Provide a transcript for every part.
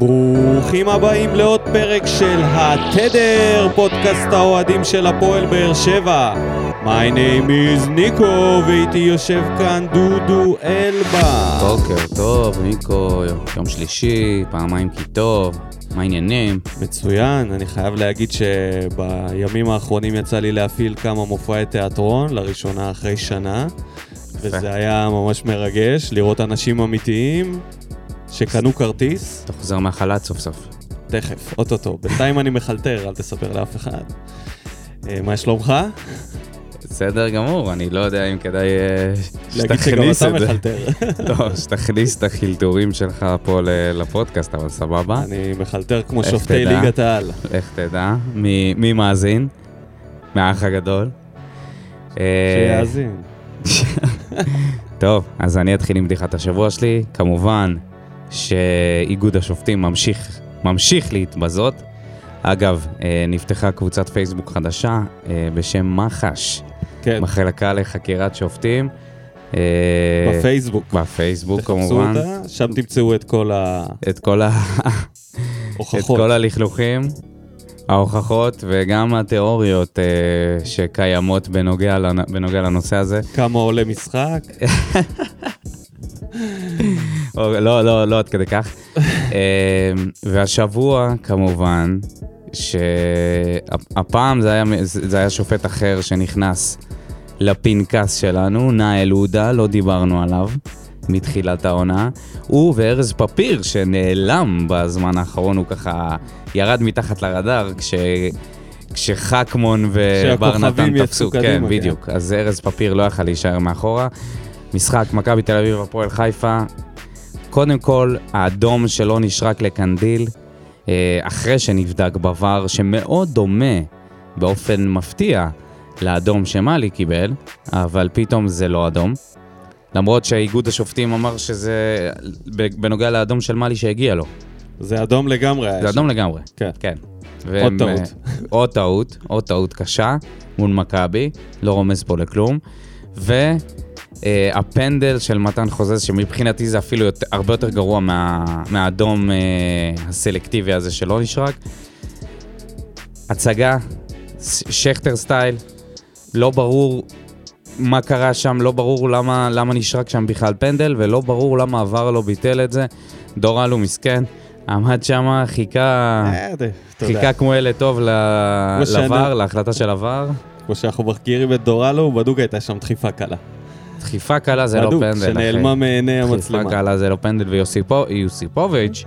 ברוכים הבאים לעוד פרק של התדר, פודקאסט האוהדים של הפועל באר שבע. My name is ניקו, ואיתי יושב כאן דודו אלבה. בוקר טוב, ניקו, יום שלישי, פעמיים כי טוב, מה העניינים? מצוין, אני חייב להגיד שבימים האחרונים יצא לי להפעיל כמה מופעי תיאטרון, לראשונה אחרי שנה, וזה היה ממש מרגש לראות אנשים אמיתיים שקנו כרטיס. אתה חוזר מהחל"ת סוף סוף. תכף, אוטוטו. בינתיים אני מחלטר, אל תספר לאף אחד. אה, מה שלומך? בסדר גמור, אני לא יודע אם כדאי אה, להגיד שגם שתכניס אתה את זה. מחלטר. לא, שתכניס את החילטורים שלך פה לפודקאסט, אבל סבבה. אני מחלטר כמו שופטי? ליגת העל. איך תדע? מי מי מאזין? מהאח הגדול. אה, שיאזין. טוב, אז אני אתחיל עם בדיחת השבוע שלי. כמובן שאיגוד השופטים ממשיך, ממשיך להתבזות. אגב, אה, נפתחה קבוצת פייסבוק חדשה אה, בשם מח"ש, כן, מחלקה לחקירת שופטים. אה, בפייסבוק. בפייסבוק תחפשו כמובן. אותה, שם תמצאו את כל את כל, ה... את ההוכחות. כל הלכלוכים, ההוכחות וגם התיאוריות שקיימות בנוגע, לנ... בנוגע לנושא הזה. כמה עולה משחק. או, לא, לא, לא עד כדי כך. אמ, והשבוע, כמובן, שהפעם זה היה, זה היה שופט אחר שנכנס לפנקס שלנו, נאל עודה, לא דיברנו עליו מתחילת העונה. הוא וארז פפיר, שנעלם בזמן האחרון, הוא ככה ירד מתחת לרדאר, כש... כשחכמון ובר נתן תפסו, קדימה, כן, כן. בדיוק. אז ארז פפיר לא יכל להישאר מאחורה. משחק מכבי תל אביב הפועל חיפה. קודם כל, האדום שלא נשרק לקנדיל, אה, אחרי שנבדק בVAR, שמאוד דומה באופן מפתיע לאדום שמאלי קיבל, אבל פתאום זה לא אדום. למרות שאיגוד השופטים אמר שזה בנוגע לאדום של מאלי שהגיע לו. זה אדום לגמרי. זה שם. אדום לגמרי. כן. כן. עוד טעות. אה, עוד טעות, עוד טעות קשה מול מכבי, לא רומז פה לכלום. והפנדל של מתן חוזז, שמבחינתי זה אפילו יותר, הרבה יותר גרוע מה, מהאדום אה, הסלקטיבי הזה שלא נשרק. הצגה, שכטר סטייל, לא ברור מה קרה שם, לא ברור למה, למה נשרק שם בכלל פנדל, ולא ברור למה עבר לא ביטל את זה. דור אלו מסכן, עמד שם, חיכה... אה, חיכה כמו ילד טוב לבר, להחלטה של הבר. כמו שאנחנו מכירים את דורלו, בדוק הייתה שם דחיפה קלה. דחיפה קלה זה לא בדוק, פנדל. אחי. שנעלמה מעיני דחיפה המצלמה. קלה זה לא פנדל, ויוסיפוביץ'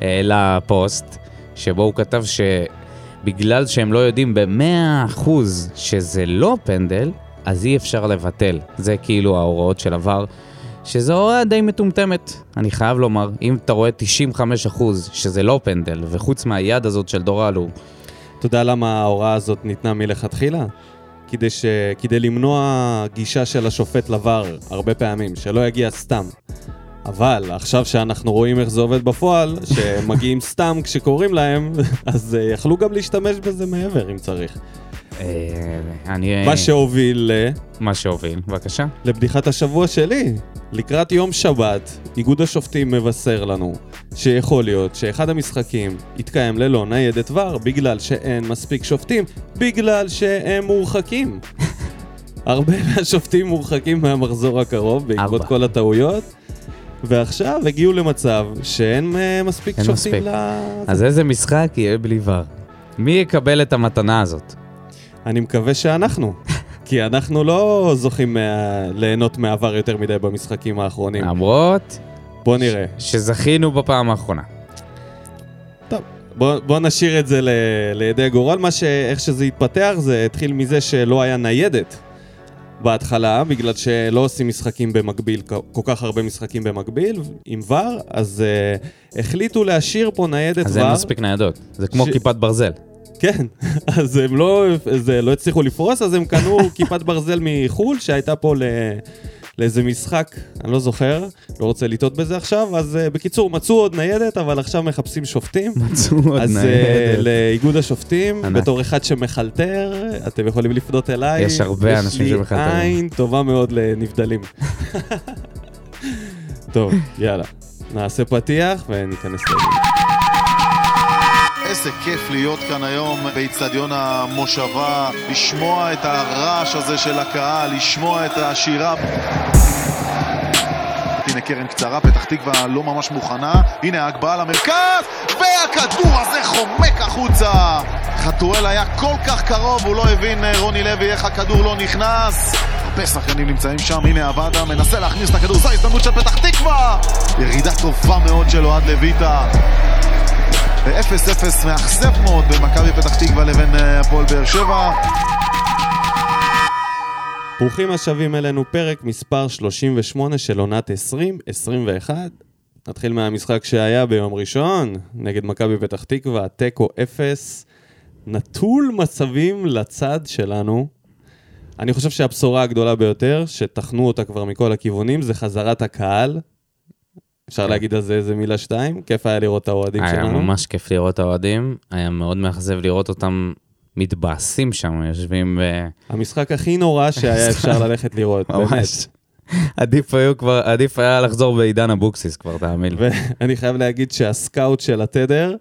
העלה פוסט, שבו הוא כתב שבגלל שהם לא יודעים ב-100% שזה לא פנדל, אז אי אפשר לבטל. זה כאילו ההוראות של עבר, שזו הוראה די מטומטמת, אני חייב לומר. אם אתה רואה 95% שזה לא פנדל, וחוץ מהיד הזאת של דורלו, אתה יודע למה ההוראה הזאת ניתנה מלכתחילה? כדי, ש... כדי למנוע גישה של השופט לבר הרבה פעמים, שלא יגיע סתם. אבל עכשיו שאנחנו רואים איך זה עובד בפועל, שמגיעים סתם כשקוראים להם, אז אה, יכלו גם להשתמש בזה מעבר אם צריך. אני... מה שהוביל ל... מה שהוביל, בבקשה. לבדיחת השבוע שלי. לקראת יום שבת, איגוד השופטים מבשר לנו שיכול להיות שאחד המשחקים יתקיים ללא ניידת ור בגלל שאין מספיק שופטים, בגלל שהם מורחקים. הרבה מהשופטים מורחקים מהמחזור הקרוב בעקבות. כל הטעויות, ועכשיו הגיעו למצב שאין אה, מספיק שופטים מספיק. ל... אז איזה משחק יהיה בלי ור? מי יקבל את המתנה הזאת? אני מקווה שאנחנו. כי אנחנו לא זוכים מה... ליהנות מהעבר יותר מדי במשחקים האחרונים. למרות בוא נראה. שזכינו בפעם האחרונה. טוב, בוא, בוא נשאיר את זה ל, לידי גורל. מה ש... איך שזה התפתח, זה התחיל מזה שלא היה ניידת בהתחלה, בגלל שלא עושים משחקים במקביל, כל- כך הרבה משחקים במקביל, עם ור, אז uh, החליטו להשאיר פה ניידת אז ור. אין מספיק ניידות. זה כמו ש- כיפת ברזל. כן, אז הם לא, זה, לא הצליחו לפרוס, אז הם קנו כיפת ברזל מחו"ל, שהייתה פה ל... לאיזה משחק, אני לא זוכר, לא רוצה לטעות בזה עכשיו, אז uh, בקיצור, מצאו עוד ניידת, אבל עכשיו מחפשים שופטים. מצאו עוד אז uh, ניידת. לאיגוד השופטים, ענק. בתור אחד שמחלטר, אתם יכולים לפנות אליי. יש הרבה אנשים יש שמחלטרים. לי עין טובה מאוד לנבדלים. טוב, יאללה. נעשה פתיח וניכנס לעניין. איזה כיף להיות כאן היום באיצטדיון המושבה, לשמוע את הרעש הזה של הקהל, לשמוע את השירה. הנה קרן קצרה, פתח תקווה לא ממש מוכנה, הנה ההגבהה למרכז, והכדור הזה חומק החוצה! חתואל היה כל כך קרוב, הוא לא הבין אה, רוני לוי איך הכדור לא נכנס. הרבה שחקנים נמצאים שם, הנה עבדה, מנסה להכניס את הכדור, זו ההזדמנות של פתח תקווה! ירידה טובה מאוד של אוהד לויטה. ו-0-0 מאכזב מאוד בין מכבי פתח תקווה לבין אה, הפועל באר שבע. ברוכים השבים אלינו, פרק מספר 38 של עונת 2021. נתחיל מהמשחק שהיה ביום ראשון, נגד מכבי פתח תקווה, תיקו 0, נטול מצבים לצד שלנו. אני חושב שהבשורה הגדולה ביותר, שטחנו אותה כבר מכל הכיוונים, זה חזרת הקהל. אפשר להגיד על זה איזה מילה שתיים? כיף היה לראות את האוהדים היה שלנו. ממש כיף לראות את האוהדים, היה מאוד מאכזב לראות אותם מתבאסים שם, יושבים ב... המשחק הכי נורא שהיה אפשר ללכת לראות, באמת. עדיף היו כבר, עדיף היה לחזור בעידן אבוקסיס כבר, תאמין לי. ואני חייב להגיד שהסקאוט של התדר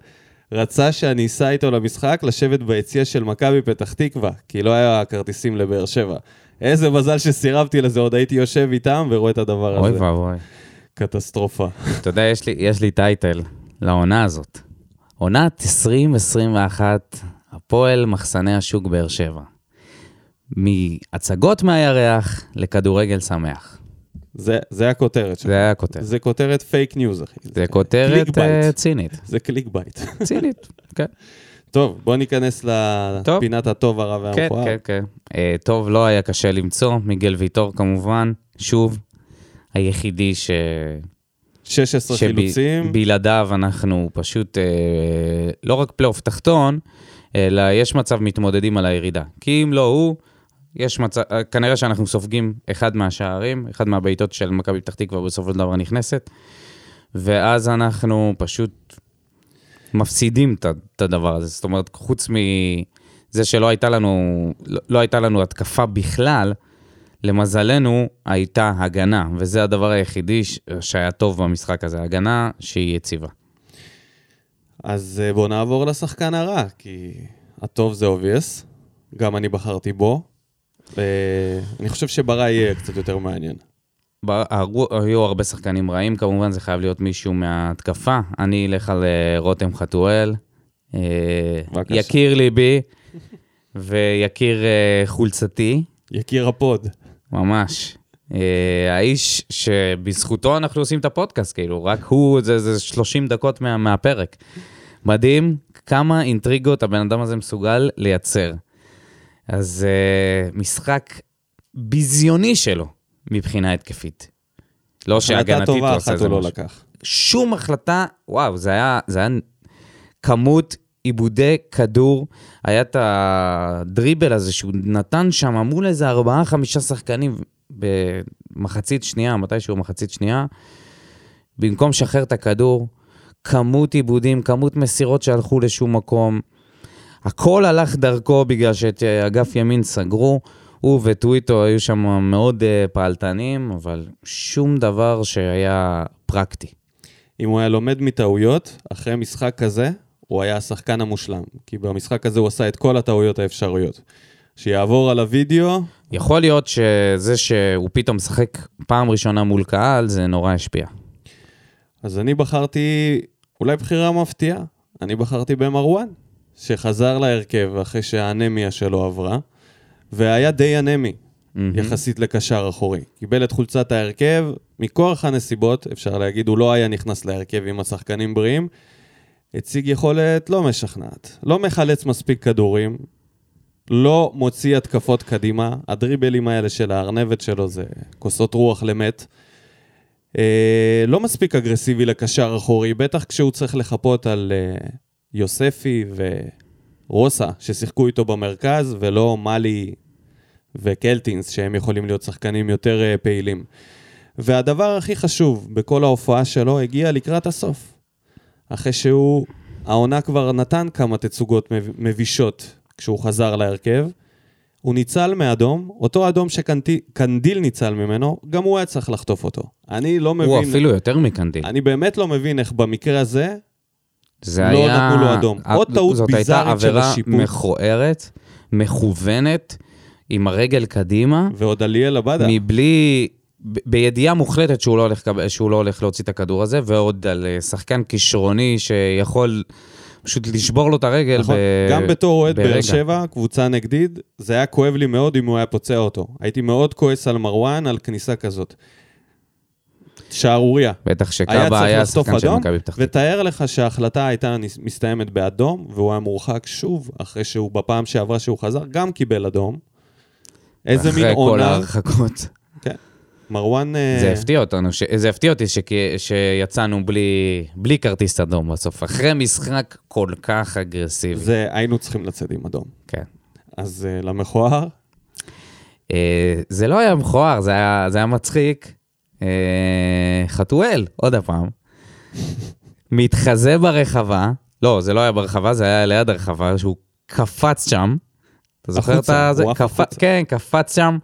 רצה שאני אסע איתו למשחק לשבת ביציע של מכבי פתח תקווה, כי לא היה כרטיסים לבאר שבע. איזה מזל שסירבתי לזה, עוד הייתי יושב איתם ורואה את הדבר אוי הזה. ואבוי. קטסטרופה. אתה יודע, יש לי, יש לי טייטל לעונה הזאת. עונת 2021, הפועל מחסני השוק באר שבע. מהצגות מהירח לכדורגל שמח. זה, זה הכותרת שלך. זה היה הכותרת. זה כותרת fake news, אחי. זה כותרת click bait. אה, צינית. זה click bait. צינית, כן. טוב, בוא ניכנס. לפינת הטוב, הרע כן, והמכוער. כן, כן. אה, טוב, לא היה קשה למצוא, מיגל ויטור כמובן, שוב, היחידי ש... 16 חילוצים. שבלעדיו אנחנו פשוט, אה, לא רק פלייאוף תחתון, אלא יש מצב מתמודדים על הירידה. כי אם לא הוא, יש מצב, אה, כנראה שאנחנו סופגים אחד מהשערים, אחד מהבעיטות של מכבי פתח תקווה בסופו של דבר נכנסת, ואז אנחנו פשוט מפסידים את הדבר הזה. זאת אומרת, חוץ מזה שלא הייתה לנו, לא, לא הייתה לנו התקפה בכלל, למזלנו הייתה הגנה, וזה הדבר היחידי שהיה טוב במשחק הזה, הגנה שהיא יציבה. אז אה, בואו נעבור לשחקן הרע, כי הטוב זה obvious, גם אני בחרתי בו. אה, אני חושב שברע יהיה קצת יותר מעניין. היו הרבה שחקנים רעים, כמובן זה חייב להיות מישהו מההתקפה. אני אלך על אה, רותם חתואל. יקיר ליבי ויקיר חולצתי, יקיר הפוד. ממש. אה, האיש שבזכותו אנחנו עושים את הפודקאסט, כאילו, רק הוא, זה, זה 30 דקות מה, מהפרק. מדהים כמה אינטריגות הבן אדם הזה מסוגל לייצר. אז אה, משחק ביזיוני שלו מבחינה התקפית. לא החלטה שהגנתית הוא טובה עושה אחת את זה הוא לא. לקח. שום החלטה, וואו, זה היה, זה היה כמות עיבודי כדור, היה את הדריבל הזה שהוא נתן שם מול איזה ארבעה, חמישה שחקנים במחצית שנייה, מתישהו מחצית שנייה, במקום לשחרר את הכדור, כמות עיבודים, כמות מסירות שהלכו לשום מקום. הכל הלך דרכו בגלל שאת אה, אגף ימין סגרו. הוא וטוויטו היו שם מאוד אה, פעלתנים, אבל שום דבר שהיה פרקטי. אם הוא היה לומד מטעויות, אחרי משחק כזה, הוא היה השחקן המושלם. כי במשחק הזה הוא עשה את כל הטעויות האפשריות. שיעבור על הוידאו, יכול להיות שזה שהוא פתאום משחק פעם ראשונה מול קהל, זה נורא השפיע. אז אני בחרתי, אולי בחירה מפתיעה, אני בחרתי במרואן, שחזר להרכב אחרי שהאנמיה שלו עברה, והיה די אנמי, יחסית לקשר אחורי. קיבל את חולצת ההרכב, מכורח הנסיבות, אפשר להגיד, הוא לא היה נכנס להרכב עם השחקנים בריאים, הציג יכולת לא משכנעת. לא מחלץ מספיק כדורים, לא מוציא התקפות קדימה, הדריבלים האלה של הארנבת שלו זה כוסות רוח למת. אה, לא מספיק אגרסיבי לקשר אחורי, בטח כשהוא צריך לחפות על אה, יוספי ורוסה, ששיחקו איתו במרכז, ולא מאלי וקלטינס, שהם יכולים להיות שחקנים יותר אה, פעילים. והדבר הכי חשוב בכל ההופעה שלו הגיע לקראת הסוף. אחרי שהוא, העונה כבר נתן כמה תצוגות מב- מבישות כשהוא חזר להרכב. הוא ניצל מאדום, אותו אדום שקנדיל ניצל ממנו, גם הוא היה צריך לחטוף אותו. אני לא מבין... הוא אפילו יותר מקנדיל. אני באמת לא מבין איך במקרה הזה, זה לא היה... נתנו לו אדום. ה- עוד טעות זאת ביזארית הייתה של עבירה השיפוט. מכוערת, מכוונת, עם הרגל קדימה, ועוד עליאל עבדה. מבלי... בידיעה מוחלטת שהוא לא, הולך, שהוא לא הולך להוציא את הכדור הזה, ועוד על אה, שחקן כישרוני שיכול פשוט לשבור לו את הרגל נכון. ב... גם בתור אוהד באר. שבע, קבוצה נגדית, זה היה כואב לי מאוד אם הוא היה פוצע אותו. הייתי מאוד כועס על מרואן על כניסה כזאת. שערוריה. בטח שקאבה היה שחקן של מכבי פתח תקווה. ותאר לך שההחלטה הייתה מסתיימת באדום, והוא היה מורחק שוב, אחרי שהוא בפעם שעברה שהוא חזר, גם קיבל אדום. איזה מין אחרי כל עונה. ההרחקות. מרואן... אה, זה הפתיע אותנו, ש... זה הפתיע אותי שכ... שיצאנו בלי... בלי כרטיס אדום בסוף, אחרי משחק כל כך אגרסיבי. זה, היינו צריכים לצאת עם אדום. כן. אז uh, למכוער, אה, זה לא היה מכוער, זה היה, זה היה מצחיק. אה, חתואל, עוד הפעם, מתחזה ברחבה, לא, זה לא היה ברחבה, זה היה ליד הרחבה, שהוא קפץ שם. אתה זוכר את זה? קפ... כן, קפץ שם.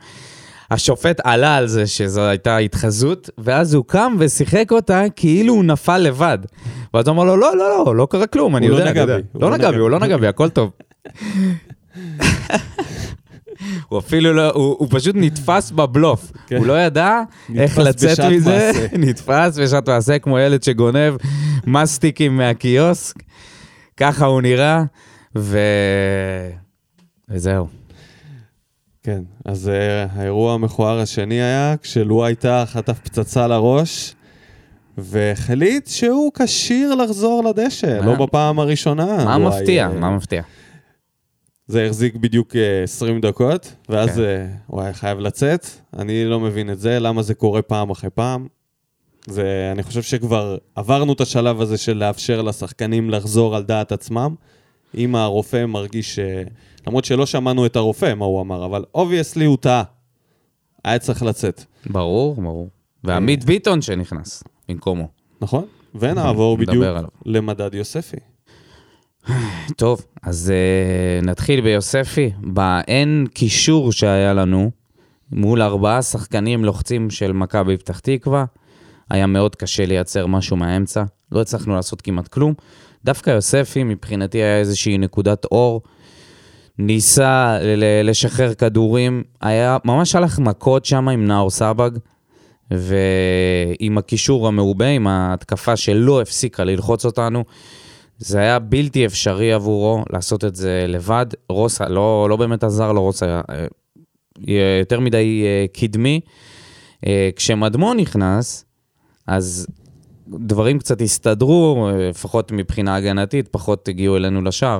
השופט עלה על זה שזו הייתה התחזות, ואז הוא קם ושיחק אותה כאילו הוא נפל לבד. ואז הוא אמר לו, לא, לא, לא, לא קרה כלום, אני לא יודע, אני יודע. לא לא נגע בי, הוא. לא נגע בי, הכל טוב. הוא אפילו לא, הוא, הוא פשוט נתפס בבלוף. כן. הוא לא ידע איך לצאת מזה. נתפס בשעת מעשה כמו ילד שגונב מסטיקים מהקיוסק. ככה הוא נראה, ו... וזהו. כן. אז uh, האירוע המכוער השני היה כשלו הייתה חטף פצצה לראש, והחליט שהוא כשיר לחזור לדשא, מה? לא בפעם הראשונה. מה מפתיע? אה, מה מפתיע? זה החזיק בדיוק אה, 20 דקות, ואז כן. אה, הוא היה חייב לצאת. אני לא מבין את זה, למה זה קורה פעם אחרי פעם. זה, אני חושב שכבר עברנו את השלב הזה של לאפשר לשחקנים לחזור על דעת עצמם. אם הרופא מרגיש. למרות שלא שמענו את הרופא, מה הוא אמר, אבל obviously הוא טעה. היה צריך לצאת, ברור, ברור. ועמית ביטון שנכנס במקומו. נכון? ונעבור בדיוק. למדד יוספי. טוב, אז uh, נתחיל ביוספי. באין קישור שהיה לנו, מול ארבעה שחקנים לוחצים של מכבי פתח תקווה, היה מאוד קשה לייצר משהו מהאמצע. לא הצלחנו לעשות כמעט כלום. דווקא יוספי, מבחינתי היה איזושהי נקודת אור. ניסה לשחרר כדורים, היה, ממש הלך מכות שם עם נאור סבג, ועם הקישור המעובה, עם ההתקפה שלא הפסיקה ללחוץ אותנו. זה היה בלתי אפשרי עבורו לעשות את זה לבד. רוסה לא, לא באמת עזר לו, רוסה היה אה, יותר מדי אה, קדמי. אה, כשמדמון נכנס, אז דברים קצת הסתדרו, אה, לפחות מבחינה הגנתית, פחות הגיעו אלינו לשער.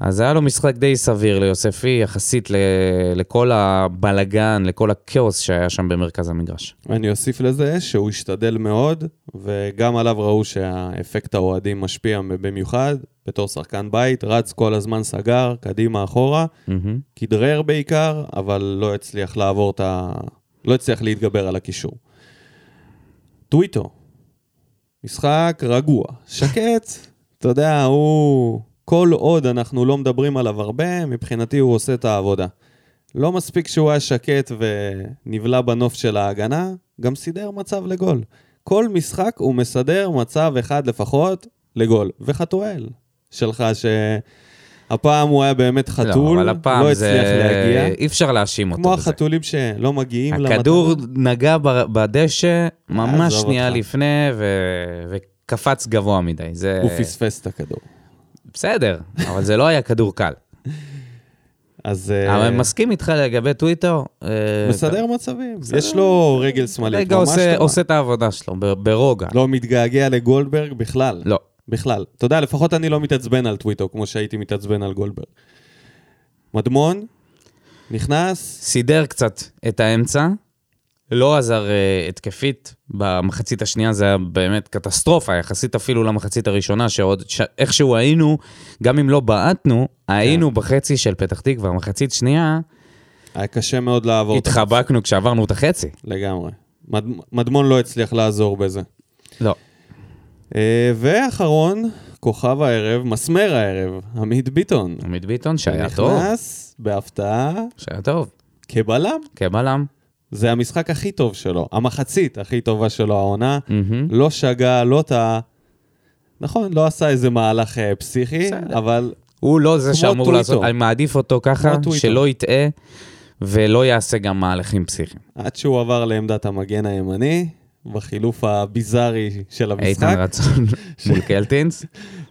אז היה לו משחק די סביר ליוספי, יחסית ל- לכל הבלגן, לכל הכאוס שהיה שם במרכז המגרש. אני אוסיף לזה שהוא השתדל מאוד, וגם עליו ראו שהאפקט האוהדים משפיע במיוחד, בתור שחקן בית, רץ כל הזמן סגר, קדימה, אחורה, מהמם. כדרר בעיקר, אבל לא הצליח לעבור את ה... לא הצליח להתגבר על הקישור. טוויטו, משחק רגוע, שקט, אתה יודע, הוא... כל עוד אנחנו לא מדברים עליו הרבה, מבחינתי הוא עושה את העבודה. לא מספיק שהוא היה שקט ונבלע בנוף של ההגנה, גם סידר מצב לגול. כל משחק הוא מסדר מצב אחד לפחות לגול. וחתואל שלך, שהפעם הוא היה באמת חתול, לא, הפעם לא זה... הצליח להגיע. אי אפשר להאשים אותו כמו בזה. החתולים שלא מגיעים למטרה. הכדור נגע בדשא ממש שנייה אותך. לפני ו- וקפץ גבוה מדי. זה הוא פספס את הכדור. בסדר, אבל זה לא היה כדור קל. אז אה, אבל אני מסכים איתך לגבי טוויטר. אה, מסדר מצבים. יש לו רגל שמאלית רגע עושה- את העבודה שלו, ברוגע. לא מתגעגע לגולדברג בכלל. לא. בכלל. אתה יודע, לפחות אני לא מתעצבן על טוויטר כמו שהייתי מתעצבן על גולדברג. מדמון, נכנס, סידר קצת את האמצע, לא עזר uh, התקפית. במחצית השנייה זה היה באמת קטסטרופה, יחסית אפילו למחצית הראשונה, שעוד ש... איכשהו היינו, גם אם לא בעטנו, היינו בחצי של פתח תקווה. מחצית שנייה, היה קשה מאוד לעבור. התחבקנו כשעברנו את החצי. לגמרי. מד... מדמון לא הצליח לעזור בזה. לא. אה, ואחרון, כוכב הערב, מסמר הערב, עמית ביטון. עמית ביטון, שהיה טוב, נכנס בהפתעה שהיה טוב, כבלם. כבלם. זה המשחק הכי טוב שלו, המחצית הכי טובה שלו העונה. מהמם. לא שגה, לא טעה. נכון, לא עשה איזה מהלך אה, פסיכי, בסדר. אבל הוא לא זה שאמור טוויטו. לעשות, אני מעדיף אותו ככה. שלא יטעה ולא יעשה גם מהלכים פסיכיים. עד שהוא עבר לעמדת המגן הימני, בחילוף הביזארי של המשחק, איתן רצון מול קלטינס.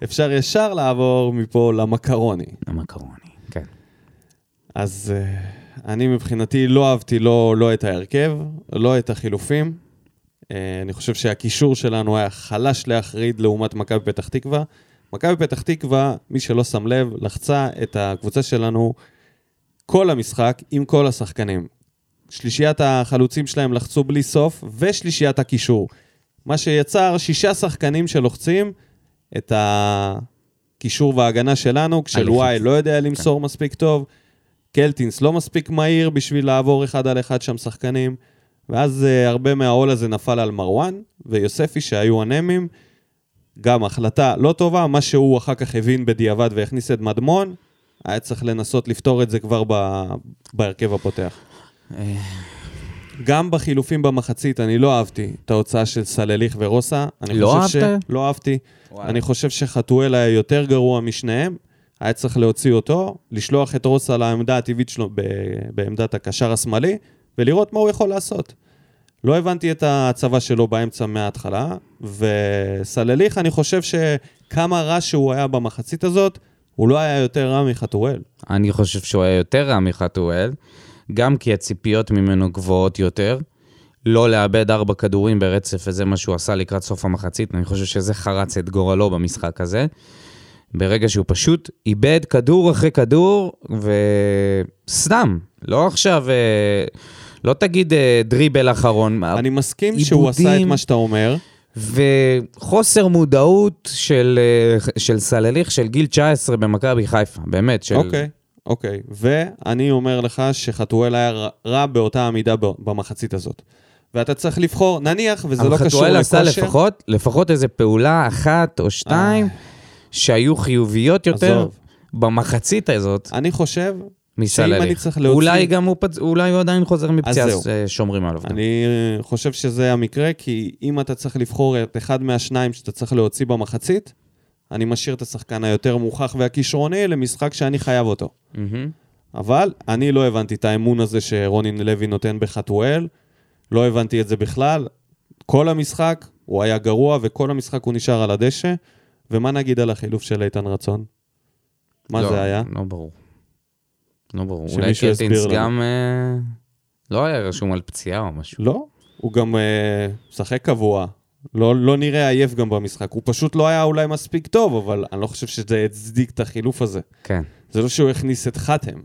אפשר ישר לעבור מפה למקרוני. המקרוני, כן. אז uh, אני מבחינתי לא אהבתי לא, לא את ההרכב, לא את החילופים. Uh, אני חושב שהקישור שלנו היה חלש להחריד לעומת מכבי פתח תקווה. מכבי פתח תקווה, מי שלא שם לב, לחצה את הקבוצה שלנו כל המשחק עם כל השחקנים. שלישיית החלוצים שלהם לחצו בלי סוף, ושלישיית הקישור. מה שיצר שישה שחקנים שלוחצים את הקישור וההגנה שלנו, כשלואי הלחיץ. לא יודע למסור מספיק טוב, קלטינס לא מספיק מהיר בשביל לעבור אחד על אחד שם שחקנים, ואז uh, הרבה מהעול הזה נפל על מרואן ויוספי שהיו אנמים. גם החלטה לא טובה, מה שהוא אחר כך הבין בדיעבד והכניס את מדמון, היה צריך לנסות לפתור את זה כבר ב... בהרכב הפותח. גם בחילופים במחצית, אני לא אהבתי את ההוצאה של סלליך ורוסה. לא אהבת? ש... לא אהבתי. וואלה. אני חושב שחתואל היה יותר גרוע משניהם. היה צריך להוציא אותו, לשלוח את רוסה לעמדה הטבעית שלו ב... בעמדת הקשר השמאלי, ולראות מה הוא יכול לעשות. לא הבנתי את ההצבה שלו באמצע מההתחלה, וסלליך, אני חושב שכמה רע שהוא היה במחצית הזאת, הוא לא היה יותר רע מחתואל. אני חושב שהוא היה יותר רע מחתואל, גם כי הציפיות ממנו גבוהות יותר. לא לאבד ארבע כדורים ברצף, וזה מה שהוא עשה לקראת סוף המחצית, אני חושב שזה חרץ את גורלו במשחק הזה. ברגע שהוא פשוט איבד כדור אחרי כדור, וסתם, לא עכשיו, אה, לא תגיד אה, דריבל אחרון, אני מסכים שהוא עשה את עיבודים. מה שאתה אומר, וחוסר מודעות של, אה, של סלליך של גיל 19 במכבי חיפה, באמת. של... אוקיי, אוקיי. ואני אומר לך שחתואל היה רע- באותה עמידה ב- במחצית הזאת. ואתה צריך לבחור, נניח, וזה לא אבל קשור חתואל לכושר. עשה לפחות, לפחות איזה פעולה אחת או שתיים שהיו חיוביות יותר עזוב. במחצית הזאת אני חושב שאם מסלליך. אני צריך להוציא... אולי גם הוא, פצ... אולי הוא עדיין חוזר מפציעה, אז אה, שומרים עליו. גם. אני חושב שזה המקרה, כי אם אתה צריך לבחור את אחד מהשניים שאתה צריך להוציא במחצית, אני משאיר את השחקן היותר מוכח והכישרוני למשחק שאני חייב אותו. מהמם. אבל אני לא הבנתי את האמון הזה שרוני לוי נותן בחתואל, לא הבנתי את זה בכלל. כל המשחק הוא היה גרוע, וכל המשחק הוא נשאר על הדשא. ומה נגיד על החילוף של איתן רצון? מה לא, זה היה? לא ברור. לא ברור. אולי קלטינס לנו. גם אה, לא היה רשום על פציעה או משהו. לא, הוא גם אה, משחק קבוע. לא, לא נראה עייף גם במשחק. הוא פשוט לא היה אולי מספיק טוב, אבל אני לא חושב שזה הצדיק את החילוף הזה. כן. זה לא שהוא הכניס את חתם.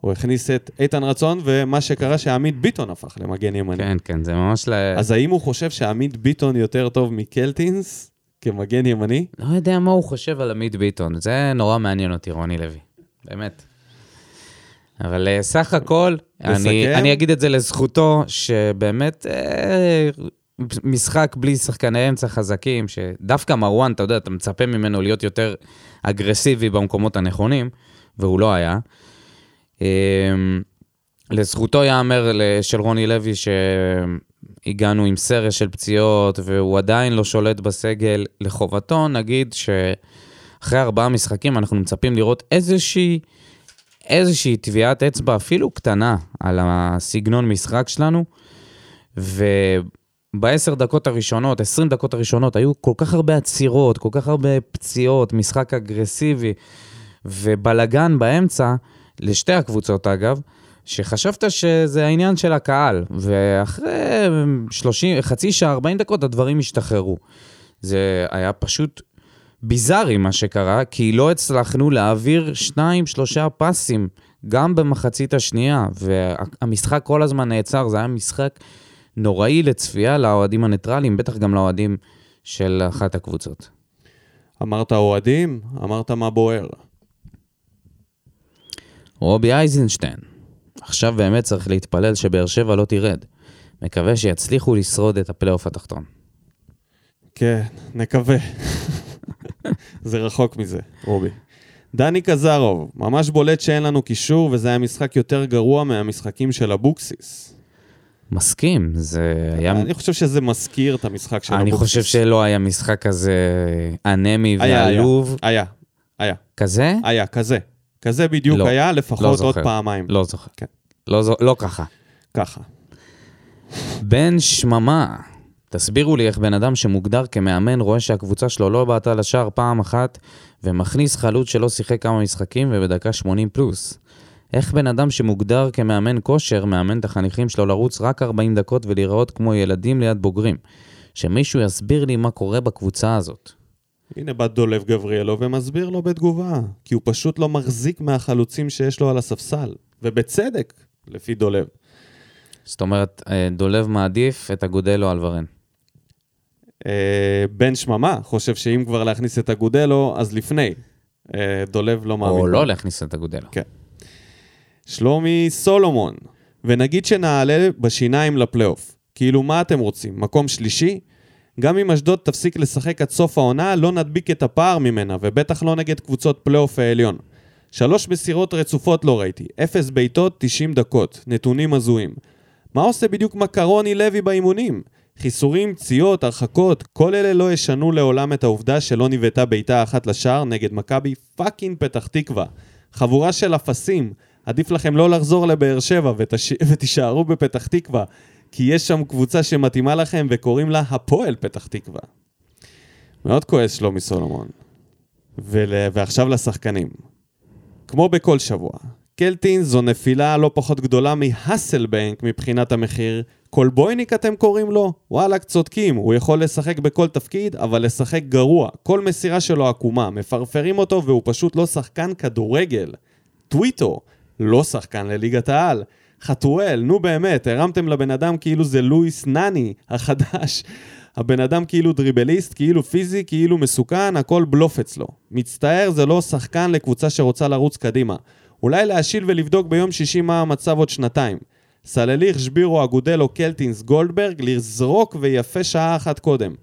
הוא הכניס את איתן רצון, ומה שקרה שעמית ביטון הפך למגן ימני. כן, כן, זה ממש ל... אז האם הוא חושב שעמית ביטון יותר טוב מקלטינס כמגן ימני? לא יודע מה הוא חושב על עמית ביטון, זה נורא מעניין אותי, רוני לוי. באמת. אבל אה, סך הכל, אני? אני אגיד את זה לזכותו, שבאמת אה, משחק בלי שחקני אמצע חזקים, שדווקא מרואן, אתה יודע, אתה מצפה ממנו להיות יותר אגרסיבי במקומות הנכונים, והוא לא היה. אה, לזכותו ייאמר ל- של רוני לוי שהגענו עם סרש של פציעות והוא עדיין לא שולט בסגל. לחובתו נגיד שאחרי ארבעה משחקים אנחנו מצפים לראות איזושהי, איזושהי טביעת אצבע אפילו קטנה על הסגנון משחק שלנו. ובעשר דקות הראשונות, עשרים דקות הראשונות, היו כל כך הרבה עצירות, כל כך הרבה פציעות, משחק אגרסיבי ובלגן באמצע, לשתי הקבוצות אגב, שחשבת שזה העניין של הקהל, ואחרי 30, חצי שעה, 40 דקות, הדברים השתחררו. זה היה פשוט ביזארי מה שקרה, כי לא הצלחנו להעביר שניים, שלושה פסים, גם במחצית השנייה, והמשחק כל הזמן נעצר, זה היה משחק נוראי לצפייה לאוהדים הניטרלים, בטח גם לאוהדים של אחת הקבוצות. אמרת אוהדים, אמרת מה בוער. רובי אייזנשטיין, עכשיו באמת צריך להתפלל שבאר שבע לא תרד. מקווה שיצליחו לשרוד את הפלייאוף התחתון. כן, נקווה. זה רחוק מזה, רובי. דני קזרוב, ממש בולט שאין לנו קישור, וזה היה משחק יותר גרוע מהמשחקים של אבוקסיס. מסכים, זה היה... אני חושב שזה מזכיר את המשחק של אני אבוקסיס. חושב שלא היה משחק כזה אנמי היה, היה, ועלוב. היה, היה, כזה? היה, כזה. כזה בדיוק לא, היה, לא לפחות עוד זוכר. פעמיים. לא זוכר. כן. לא זו- לא ככה. ככה. בן שממה, תסבירו לי איך בן אדם שמוגדר כמאמן רואה שהקבוצה שלו לא בעטה לשער פעם אחת ומכניס חלוץ שלא שיחק כמה משחקים ובדקה 80 פלוס. איך בן אדם שמוגדר כמאמן כושר מאמן את החניכים שלו לרוץ רק 40 דקות ולהיראות כמו ילדים ליד בוגרים? שמישהו יסביר לי מה קורה בקבוצה הזאת. הנה בא דולב גבריאלו ומסביר לו בתגובה, כי הוא פשוט לא מחזיק מהחלוצים שיש לו על הספסל. ובצדק, לפי דולב. זאת אומרת, אה, דולב מעדיף את אגודלו על ורן. אה, בן שממה חושב שאם כבר להכניס את אגודלו, אז לפני. אה, דולב לא מאמין. או. לא להכניס את אגודלו. כן. שלומי סולומון, ונגיד שנעלה בשיניים לפלייאוף. כאילו, מה אתם רוצים? מקום שלישי? גם אם אשדוד תפסיק לשחק עד סוף העונה, לא נדביק את הפער ממנה, ובטח לא נגד קבוצות פלייאוף העליון. שלוש מסירות רצופות לא ראיתי, אפס בעיטות, 90 דקות, נתונים הזויים. מה עושה בדיוק רוני לוי באימונים? חיסורים, פציעות, הרחקות, כל אלה לא ישנו לעולם את העובדה שלא נבעטה בעיטה אחת לשער נגד מכבי fucking פתח תקווה. חבורה של אפסים, עדיף לכם לא לחזור לבאר שבע ותש... ותישארו בפתח תקווה, כי יש שם קבוצה שמתאימה לכם וקוראים לה הפועל פתח תקווה. מאוד כועס שלומי סולומון. ול... ועכשיו לשחקנים. כמו בכל שבוע, קלטין זו נפילה לא פחות גדולה מהאסלבנק מבחינת המחיר. קולבויניק אתם קוראים לו? וואלכ, צודקים, הוא יכול לשחק בכל תפקיד, אבל לשחק גרוע. כל מסירה שלו עקומה, מפרפרים אותו והוא פשוט לא שחקן כדורגל. טוויטו, לא שחקן לליגת העל. חתואל, נו באמת, הרמתם לבן אדם כאילו זה לואיס נני החדש. הבן אדם כאילו דריבליסט, כאילו פיזי, כאילו מסוכן, הכל בלוף אצלו. מצטער, זה לא שחקן לקבוצה שרוצה לרוץ קדימה. אולי להשיל ולבדוק ביום שישי מה המצב עוד שנתיים. סלליך, שבירו, אגודלו, קלטינס, גולדברג, לזרוק ויפה שעה אחת קודם.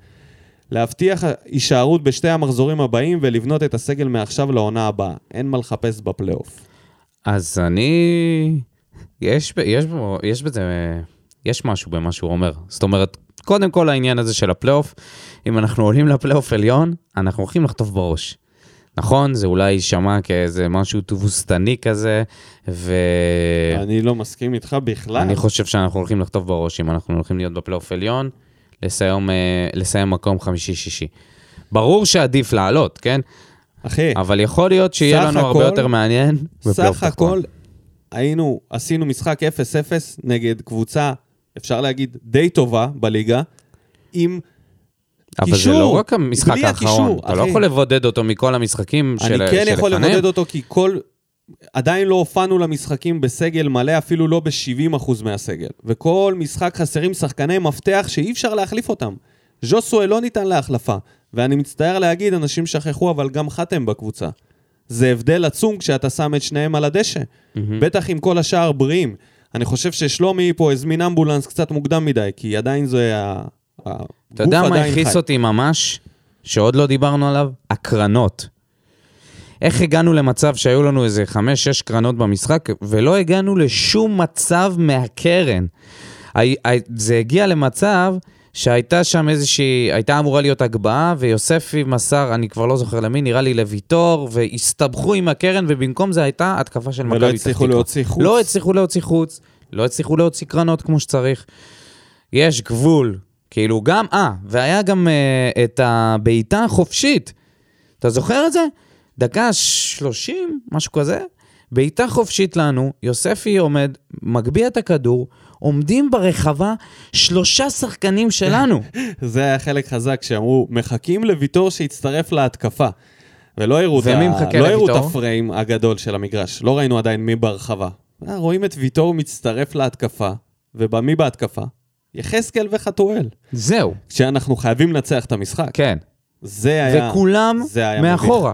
להבטיח הישארות בשתי המחזורים הבאים ולבנות את הסגל מעכשיו לעונה הבאה. אין מה לחפש בפלייאוף. אז אני... יש, יש, יש בזה... יש משהו במה שהוא אומר. זאת אומרת, קודם כל העניין הזה של הפלייאוף, אם אנחנו עולים לפלייאוף עליון, אנחנו הולכים לחטוף בראש. נכון, זה אולי יישמע כאיזה משהו תבוסתני כזה, ואני אני לא מסכים איתך בכלל. חושב שאנחנו הולכים לחטוף בראש אם אנחנו הולכים להיות בפלייאוף עליון, לסיים, אה, לסיים מקום חמישי-שישי. ברור שעדיף לעלות, כן? אחי, אבל יכול להיות שיהיה לנו הרבה הכל- יותר מעניין סך. הכל היינו, עשינו משחק 0-0 נגד קבוצה, אפשר להגיד, די טובה בליגה, עם אבל זה קישור, לא רק המשחק האחרון, הקישור, אתה לא אחי. יכול לבודד אותו מכל המשחקים של אני כן יכול שלפניהם. לבודד אותו כי כל... עדיין לא הופענו למשחקים בסגל מלא, אפילו לא ב-70% מהסגל. וכל משחק חסרים שחקני מפתח שאי אפשר להחליף אותם. ז'וסואל לא ניתן להחלפה, ואני מצטער להגיד, אנשים שכחו, אבל גם חתם בקבוצה. זה הבדל עצום כשאתה שם את שניהם על הדשא. בטח עם כל השאר בריאים. אני חושב ששלומי פה הזמין אמבולנס קצת מוקדם מדי, כי עדיין זה. הגוף אתה יודע מה הכעיס. אותי ממש, שעוד לא דיברנו עליו? הקרנות. איך הגענו למצב שהיו לנו איזה חמש-שש קרנות במשחק, ולא הגענו לשום מצב מהקרן. זה הגיע למצב שהייתה שם איזושהי, הייתה אמורה להיות הגבהה, ויוספי מסר, אני כבר לא זוכר למי, נראה לי לוויטור, והסתבכו עם הקרן, ובמקום זה הייתה התקפה של מכבי ולא פתח הצליחו. להוציא חוץ. לא הצליחו להוציא חוץ, לא הצליחו להוציא קרנות כמו שצריך. יש גבול. כאילו גם, אה, והיה גם אה, את הבעיטה החופשית. אתה זוכר את זה? דקה 30, משהו כזה. בעיטה חופשית לנו, יוספי עומד, מגביה את הכדור, עומדים ברחבה שלושה שחקנים שלנו. זה היה חלק חזק, שאמרו, מחכים לוויטור שיצטרף להתקפה. ולא הראו את לא? הפריים הגדול של המגרש. לא ראינו עדיין מי ברחבה. אה, רואים את ויטור מצטרף להתקפה, ובמי בהתקפה? יחזקאל וחתואל. זהו, כשאנחנו חייבים לנצח את המשחק. כן. זה היה... וכולם זה היה מביך. מאחורה.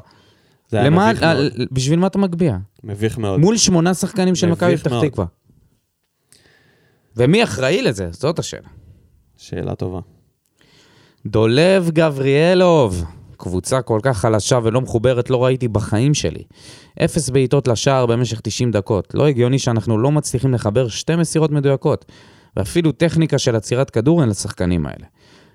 זה היה למה, מביך מאוד. בשביל מה אתה מגביה? מביך מאוד. מול שמונה שחקנים של מביך מכבי פתח. תקווה. ומי אחראי לזה? זאת השאלה. שאלה טובה. דולב גבריאלוב, קבוצה כל כך חלשה ולא מחוברת לא ראיתי בחיים שלי. אפס בעיטות לשער במשך 90 דקות. לא הגיוני שאנחנו לא מצליחים לחבר שתי מסירות מדויקות. ואפילו טכניקה של עצירת כדור אין לשחקנים האלה.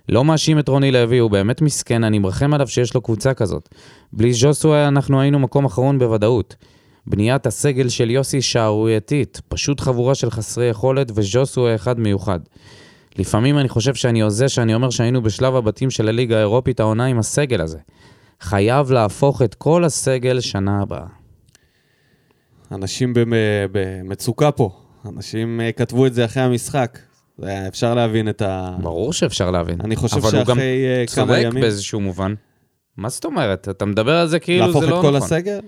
לא מאשים את רוני לוי, הוא באמת מסכן, אני מרחם עליו שיש לו קבוצה כזאת. בלי ז'וסווה אנחנו היינו מקום אחרון בוודאות. בניית הסגל של יוסי שערורייתית, פשוט חבורה של חסרי יכולת, וז'וסווה אחד מיוחד. לפעמים אני חושב שאני הוזה שאני אומר שהיינו בשלב הבתים של הליגה האירופית העונה עם הסגל הזה. חייב להפוך את כל הסגל שנה הבאה. אנשים במ- במצוקה פה. אנשים אה, כתבו את זה אחרי המשחק. אפשר להבין את ה... ברור שאפשר להבין. אני חושב אבל הוא גם שאחרי אה, כמה צודק ימים... באיזשהו מובן. מה זאת אומרת? אתה מדבר על זה כאילו להפוך זה את לא כל נכון. הסגל?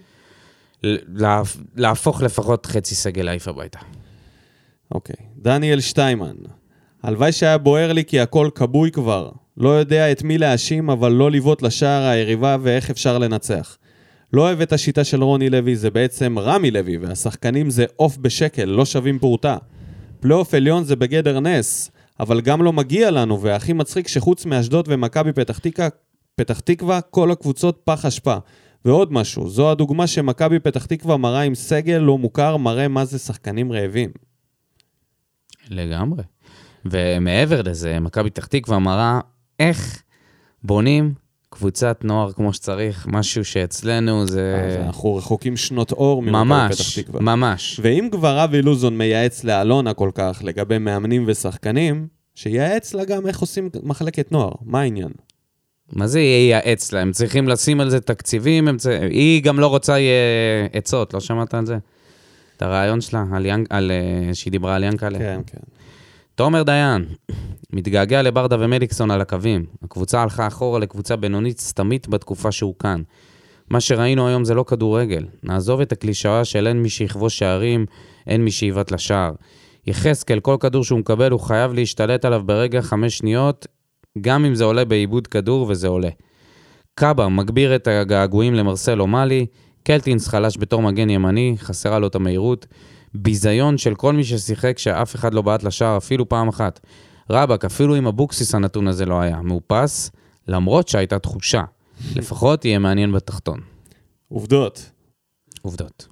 לה- להפוך לפחות חצי סגל להעיף הביתה. אוקיי. דניאל שטיימן. הלוואי שהיה בוער לי כי הכל כבוי כבר. לא יודע את מי להאשים, אבל לא לבעוט לשער היריבה ואיך אפשר לנצח. לא אוהב את השיטה של רוני לוי, זה בעצם רמי לוי, והשחקנים זה עוף בשקל, לא שווים פרוטה. פלייאוף עליון זה בגדר נס, אבל גם לא מגיע לנו, והכי מצחיק שחוץ מאשדוד ומכבי פתח תקווה, כל הקבוצות פח אשפה. ועוד משהו, זו הדוגמה שמכבי פתח תקווה מראה עם סגל לא מוכר, מראה מה זה שחקנים רעבים. לגמרי. ומעבר לזה, מכבי פתח תקווה מראה איך בונים קבוצת נוער כמו שצריך, משהו שאצלנו זה אז אנחנו רחוקים שנות אור ממכבי ממש, פתח תקווה. ממש. ואם כבר אבי לוזון מייעץ לאלונה כל כך לגבי מאמנים ושחקנים, שייעץ לה גם איך עושים מחלקת נוער, מה העניין? מה זה ייעץ לה? הם צריכים לשים על זה תקציבים, הם צ... היא גם לא רוצה אה, עצות, לא שמעת על זה? את הרעיון שלה, על ינק... על, אה, שהיא דיברה על ינקלה. כן, כן. תומר דיין, מתגעגע לברדה ומליקסון על הקווים. הקבוצה הלכה אחורה לקבוצה בינונית סתמית בתקופה שהוא כאן. מה שראינו היום זה לא כדורגל. נעזוב את הקלישאה של אין מי שיכבוש שערים, אין מי שיבעט לשער. יחזקאל, כל כדור שהוא מקבל, הוא חייב להשתלט עליו ברגע חמש שניות, גם אם זה עולה בעיבוד כדור וזה עולה. קאבה מגביר את הגעגועים למרסלו מאלי, קלטינס חלש בתור מגן ימני, חסרה לו את המהירות. ביזיון של כל מי ששיחק שאף אחד לא בעט לשער אפילו פעם אחת. רבאק, אפילו עם אבוקסיס הנתון הזה לא היה. מאופס, למרות שהייתה תחושה. לפחות יהיה מעניין בתחתון. עובדות. עובדות.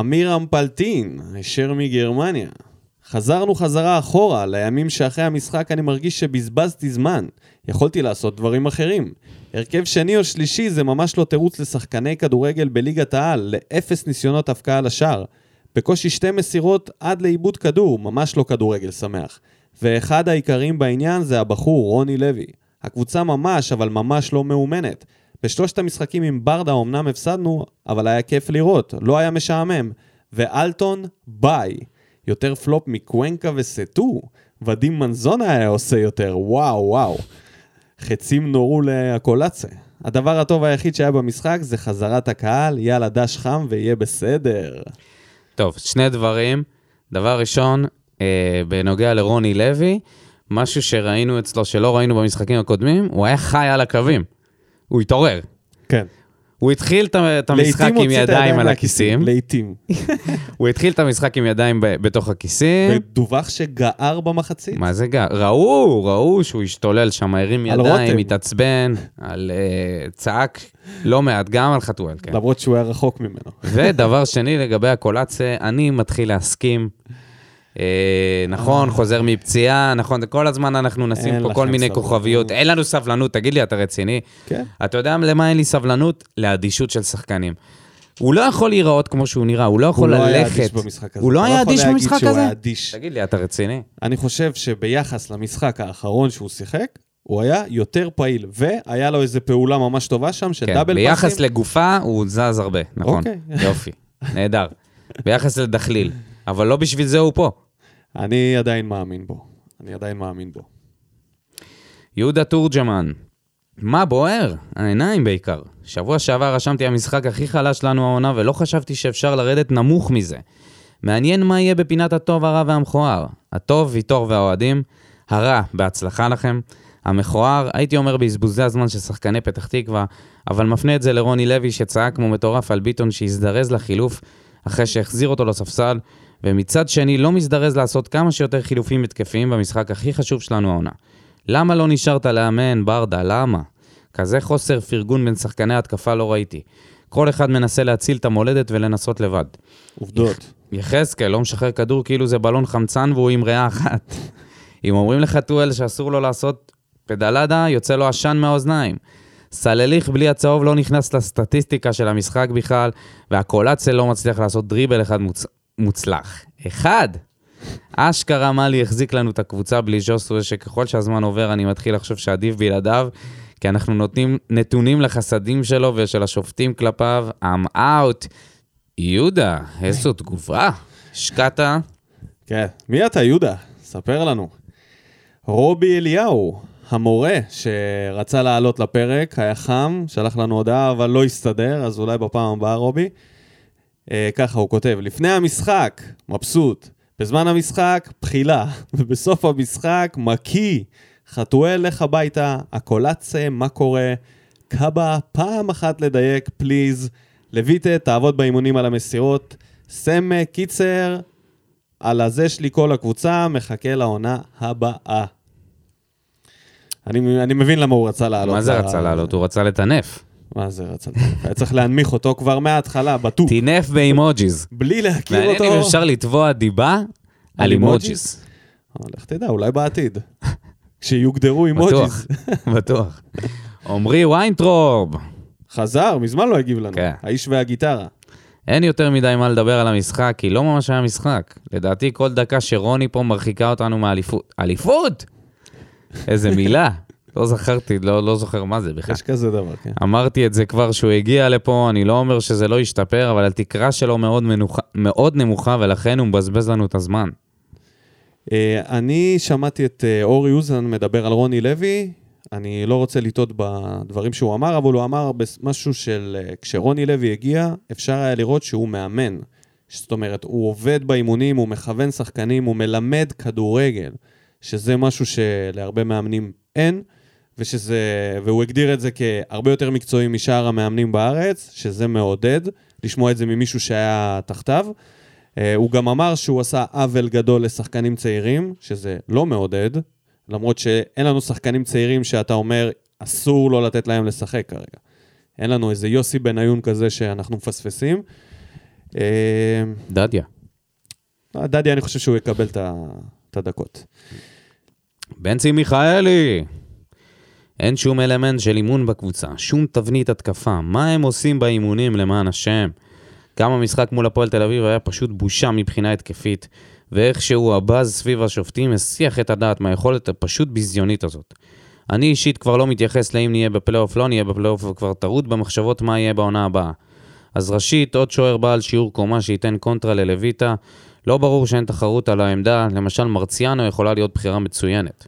אמיר אמפלטין, הישר מגרמניה. חזרנו חזרה אחורה, לימים שאחרי המשחק אני מרגיש שבזבזתי זמן. יכולתי לעשות דברים אחרים. הרכב שני או שלישי זה ממש לא תירוץ לשחקני כדורגל בליגת העל, לאפס ניסיונות הפקעה לשער. בקושי שתי מסירות עד לאיבוד כדור, ממש לא כדורגל שמח. ואחד העיקרים בעניין זה הבחור, רוני לוי. הקבוצה ממש, אבל ממש לא מאומנת. בשלושת המשחקים עם ברדה אמנם הפסדנו, אבל היה כיף לראות, לא היה משעמם. ואלטון, ביי. יותר פלופ מקוונקה וסטו. ודים מנזונה היה עושה יותר, וואו וואו. חצים נורו לקולצה. הדבר הטוב היחיד שהיה במשחק זה חזרת הקהל, יאללה דש חם ויהיה בסדר. טוב, שני דברים. דבר ראשון, אה, בנוגע לרוני לוי, משהו שראינו אצלו שלא ראינו במשחקים הקודמים, הוא היה חי על הקווים. הוא התעורר. כן. הוא התחיל את המשחק עם ידיים על הכיסים. לעתים. הוא התחיל את המשחק עם ידיים בתוך הכיסים. ודווח שגער במחצית. מה זה גר? ראו, ראו שהוא השתולל שם, הרים ידיים. התעצבן, על אה, צעק לא מעט, גם על חתואל, כן. למרות שהוא היה רחוק ממנו. ודבר שני, לגבי הקולציה, אני מתחיל להסכים. אה, נכון, חוזר מפציעה, נכון, כל הזמן אנחנו נשים פה כל מיני סבלנות. כוכביות. אין לנו סבלנות, תגיד לי, אתה רציני? כן. אתה יודע למה אין לי סבלנות? לאדישות של שחקנים. הוא לא יכול להיראות כמו שהוא נראה, הוא לא הוא יכול לא היה ללכת. אדיש במשחק הזה. הוא לא אתה היה אדיש במשחק הזה? תגיד לי, אתה רציני? אני חושב שביחס למשחק האחרון שהוא שיחק, הוא היה יותר פעיל, והיה לו איזו פעולה ממש טובה שם של כן, דאבל ביחס פאסים. לגופה הוא זז הרבה, נכון. אוקיי. יופי, נהדר. ביחס לדחליל, אבל לא בשביל זה הוא פה. אני עדיין מאמין בו. אני עדיין מאמין בו. יהודה תורג'מן, מה בוער? העיניים בעיקר. שבוע שעבר רשמתי המשחק הכי חלש לנו העונה ולא חשבתי שאפשר לרדת נמוך מזה. מעניין מה יהיה בפינת הטוב, הרע והמכוער. הטוב, ויטור והאוהדים, הרע, בהצלחה לכם. המכוער, הייתי אומר בזבוזי הזמן של שחקני פתח תקווה, אבל מפנה את זה לרוני לוי שצעק כמו מטורף על ביטון שהזדרז לחילוף אחרי שהחזיר אותו לספסל, ומצד שני לא מזדרז לעשות כמה שיותר חילופים התקפיים במשחק הכי חשוב שלנו העונה. למה לא נשארת לאמן, ברדה? למה? כזה חוסר פרגון בין שחקני התקפה לא ראיתי. כל אחד מנסה להציל את המולדת ולנסות לבד. עובדות. יחזקאל לא משחרר כדור כאילו זה בלון חמצן והוא עם ריאה אחת. אם אומרים לחתואל שאסור לו לעשות פדלדה, יוצא לו עשן מהאוזניים. סלליך בלי הצהוב לא נכנס לסטטיסטיקה של המשחק בכלל, והקולציה לא מצליח לעשות דריבל אחד מוצ... מוצלח. אחד! אשכרה מאלי החזיק לנו את הקבוצה בלי ז'וסווה, שככל שהזמן עובר אני מתחיל לחשוב שעדיף בלעדיו, כי אנחנו נותנים נתונים לחסדים שלו ושל השופטים כלפיו. I'm out. יהודה, איזו תגובה. השקעת? כן. מי אתה, יהודה? ספר לנו. רובי אליהו, המורה שרצה לעלות לפרק, היה חם, שלח לנו הודעה, אבל לא הסתדר, אז אולי בפעם הבאה, רובי. אה, ככה הוא כותב, לפני המשחק, מבסוט. בזמן המשחק, בחילה. ובסוף המשחק, מקיא. חתואל, לך הביתה, הקולצה, מה קורה? קאבה, פעם אחת לדייק, פליז. לויטה, תעבוד באימונים על המסירות. סם קיצר, על הזה שלי כל הקבוצה, מחכה לעונה הבאה. אני, אני מבין למה הוא רצה לעלות. מה זה רצה לעלות? הוא רצה לטנף. מה זה רצה? היה צריך להנמיך אותו כבר מההתחלה, בטוח. טינף באימוג'יז. בלי להכיר מעניין אותו. אם אפשר לתבוע דיבה על אימוג'יז. אבל לך תדע, אולי בעתיד. כשיוגדרו אימוג'יז. בטוח. עמרי ויינטרוב. חזר, מזמן לא הגיב לנו. כן. האיש והגיטרה. אין יותר מדי מה לדבר על המשחק, כי לא ממש היה משחק. לדעתי, כל דקה שרוני פה מרחיקה אותנו מאליפות. אליפות! איזה מילה. לא זכרתי, לא, לא זוכר מה זה בכלל. יש כזה דבר, כן. אמרתי את זה כבר שהוא הגיע לפה, אני לא אומר שזה לא ישתפר, אבל התקרה שלו מאוד, מנוחה, מאוד נמוכה, ולכן הוא מבזבז לנו את הזמן. אה, אני שמעתי את אה, אורי אוזן מדבר על רוני לוי. אני לא רוצה לטעות בדברים שהוא אמר, אבל הוא אמר משהו של אה, כשרוני לוי הגיע, אפשר היה לראות שהוא מאמן. זאת אומרת, הוא עובד באימונים, הוא מכוון שחקנים, הוא מלמד כדורגל, שזה משהו שלהרבה מאמנים אין, ושזה, והוא הגדיר את זה כהרבה יותר מקצועי משאר המאמנים בארץ, שזה מעודד, לשמוע את זה ממישהו שהיה תחתיו. אה, הוא גם אמר שהוא עשה עוול גדול לשחקנים צעירים, שזה לא מעודד, למרות שאין לנו שחקנים צעירים שאתה אומר, אסור לא לתת להם לשחק כרגע. אין לנו איזה יוסי בניון כזה שאנחנו מפספסים. אה, דדיה. דדי, אני חושב שהוא יקבל את הדקות. בנצי מיכאלי! אין שום אלמנט של אימון בקבוצה, שום תבנית התקפה. מה הם עושים באימונים למען השם? גם המשחק מול הפועל תל אביב היה פשוט בושה מבחינה התקפית, ואיכשהו הבאז סביב השופטים הסיח את הדעת מהיכולת הפשוט ביזיונית הזאת. אני אישית כבר לא מתייחס לאם נהיה בפלייאוף, לא נהיה בפלייאוף, וכבר טרוד במחשבות מה יהיה בעונה הבאה. אז ראשית, עוד שוער בעל שיעור קומה שייתן קונטרה ללויטה. לא בריא שאין תחרות על העמדה, למשל מרציאנו יכולה להיות בחירה מצוינת.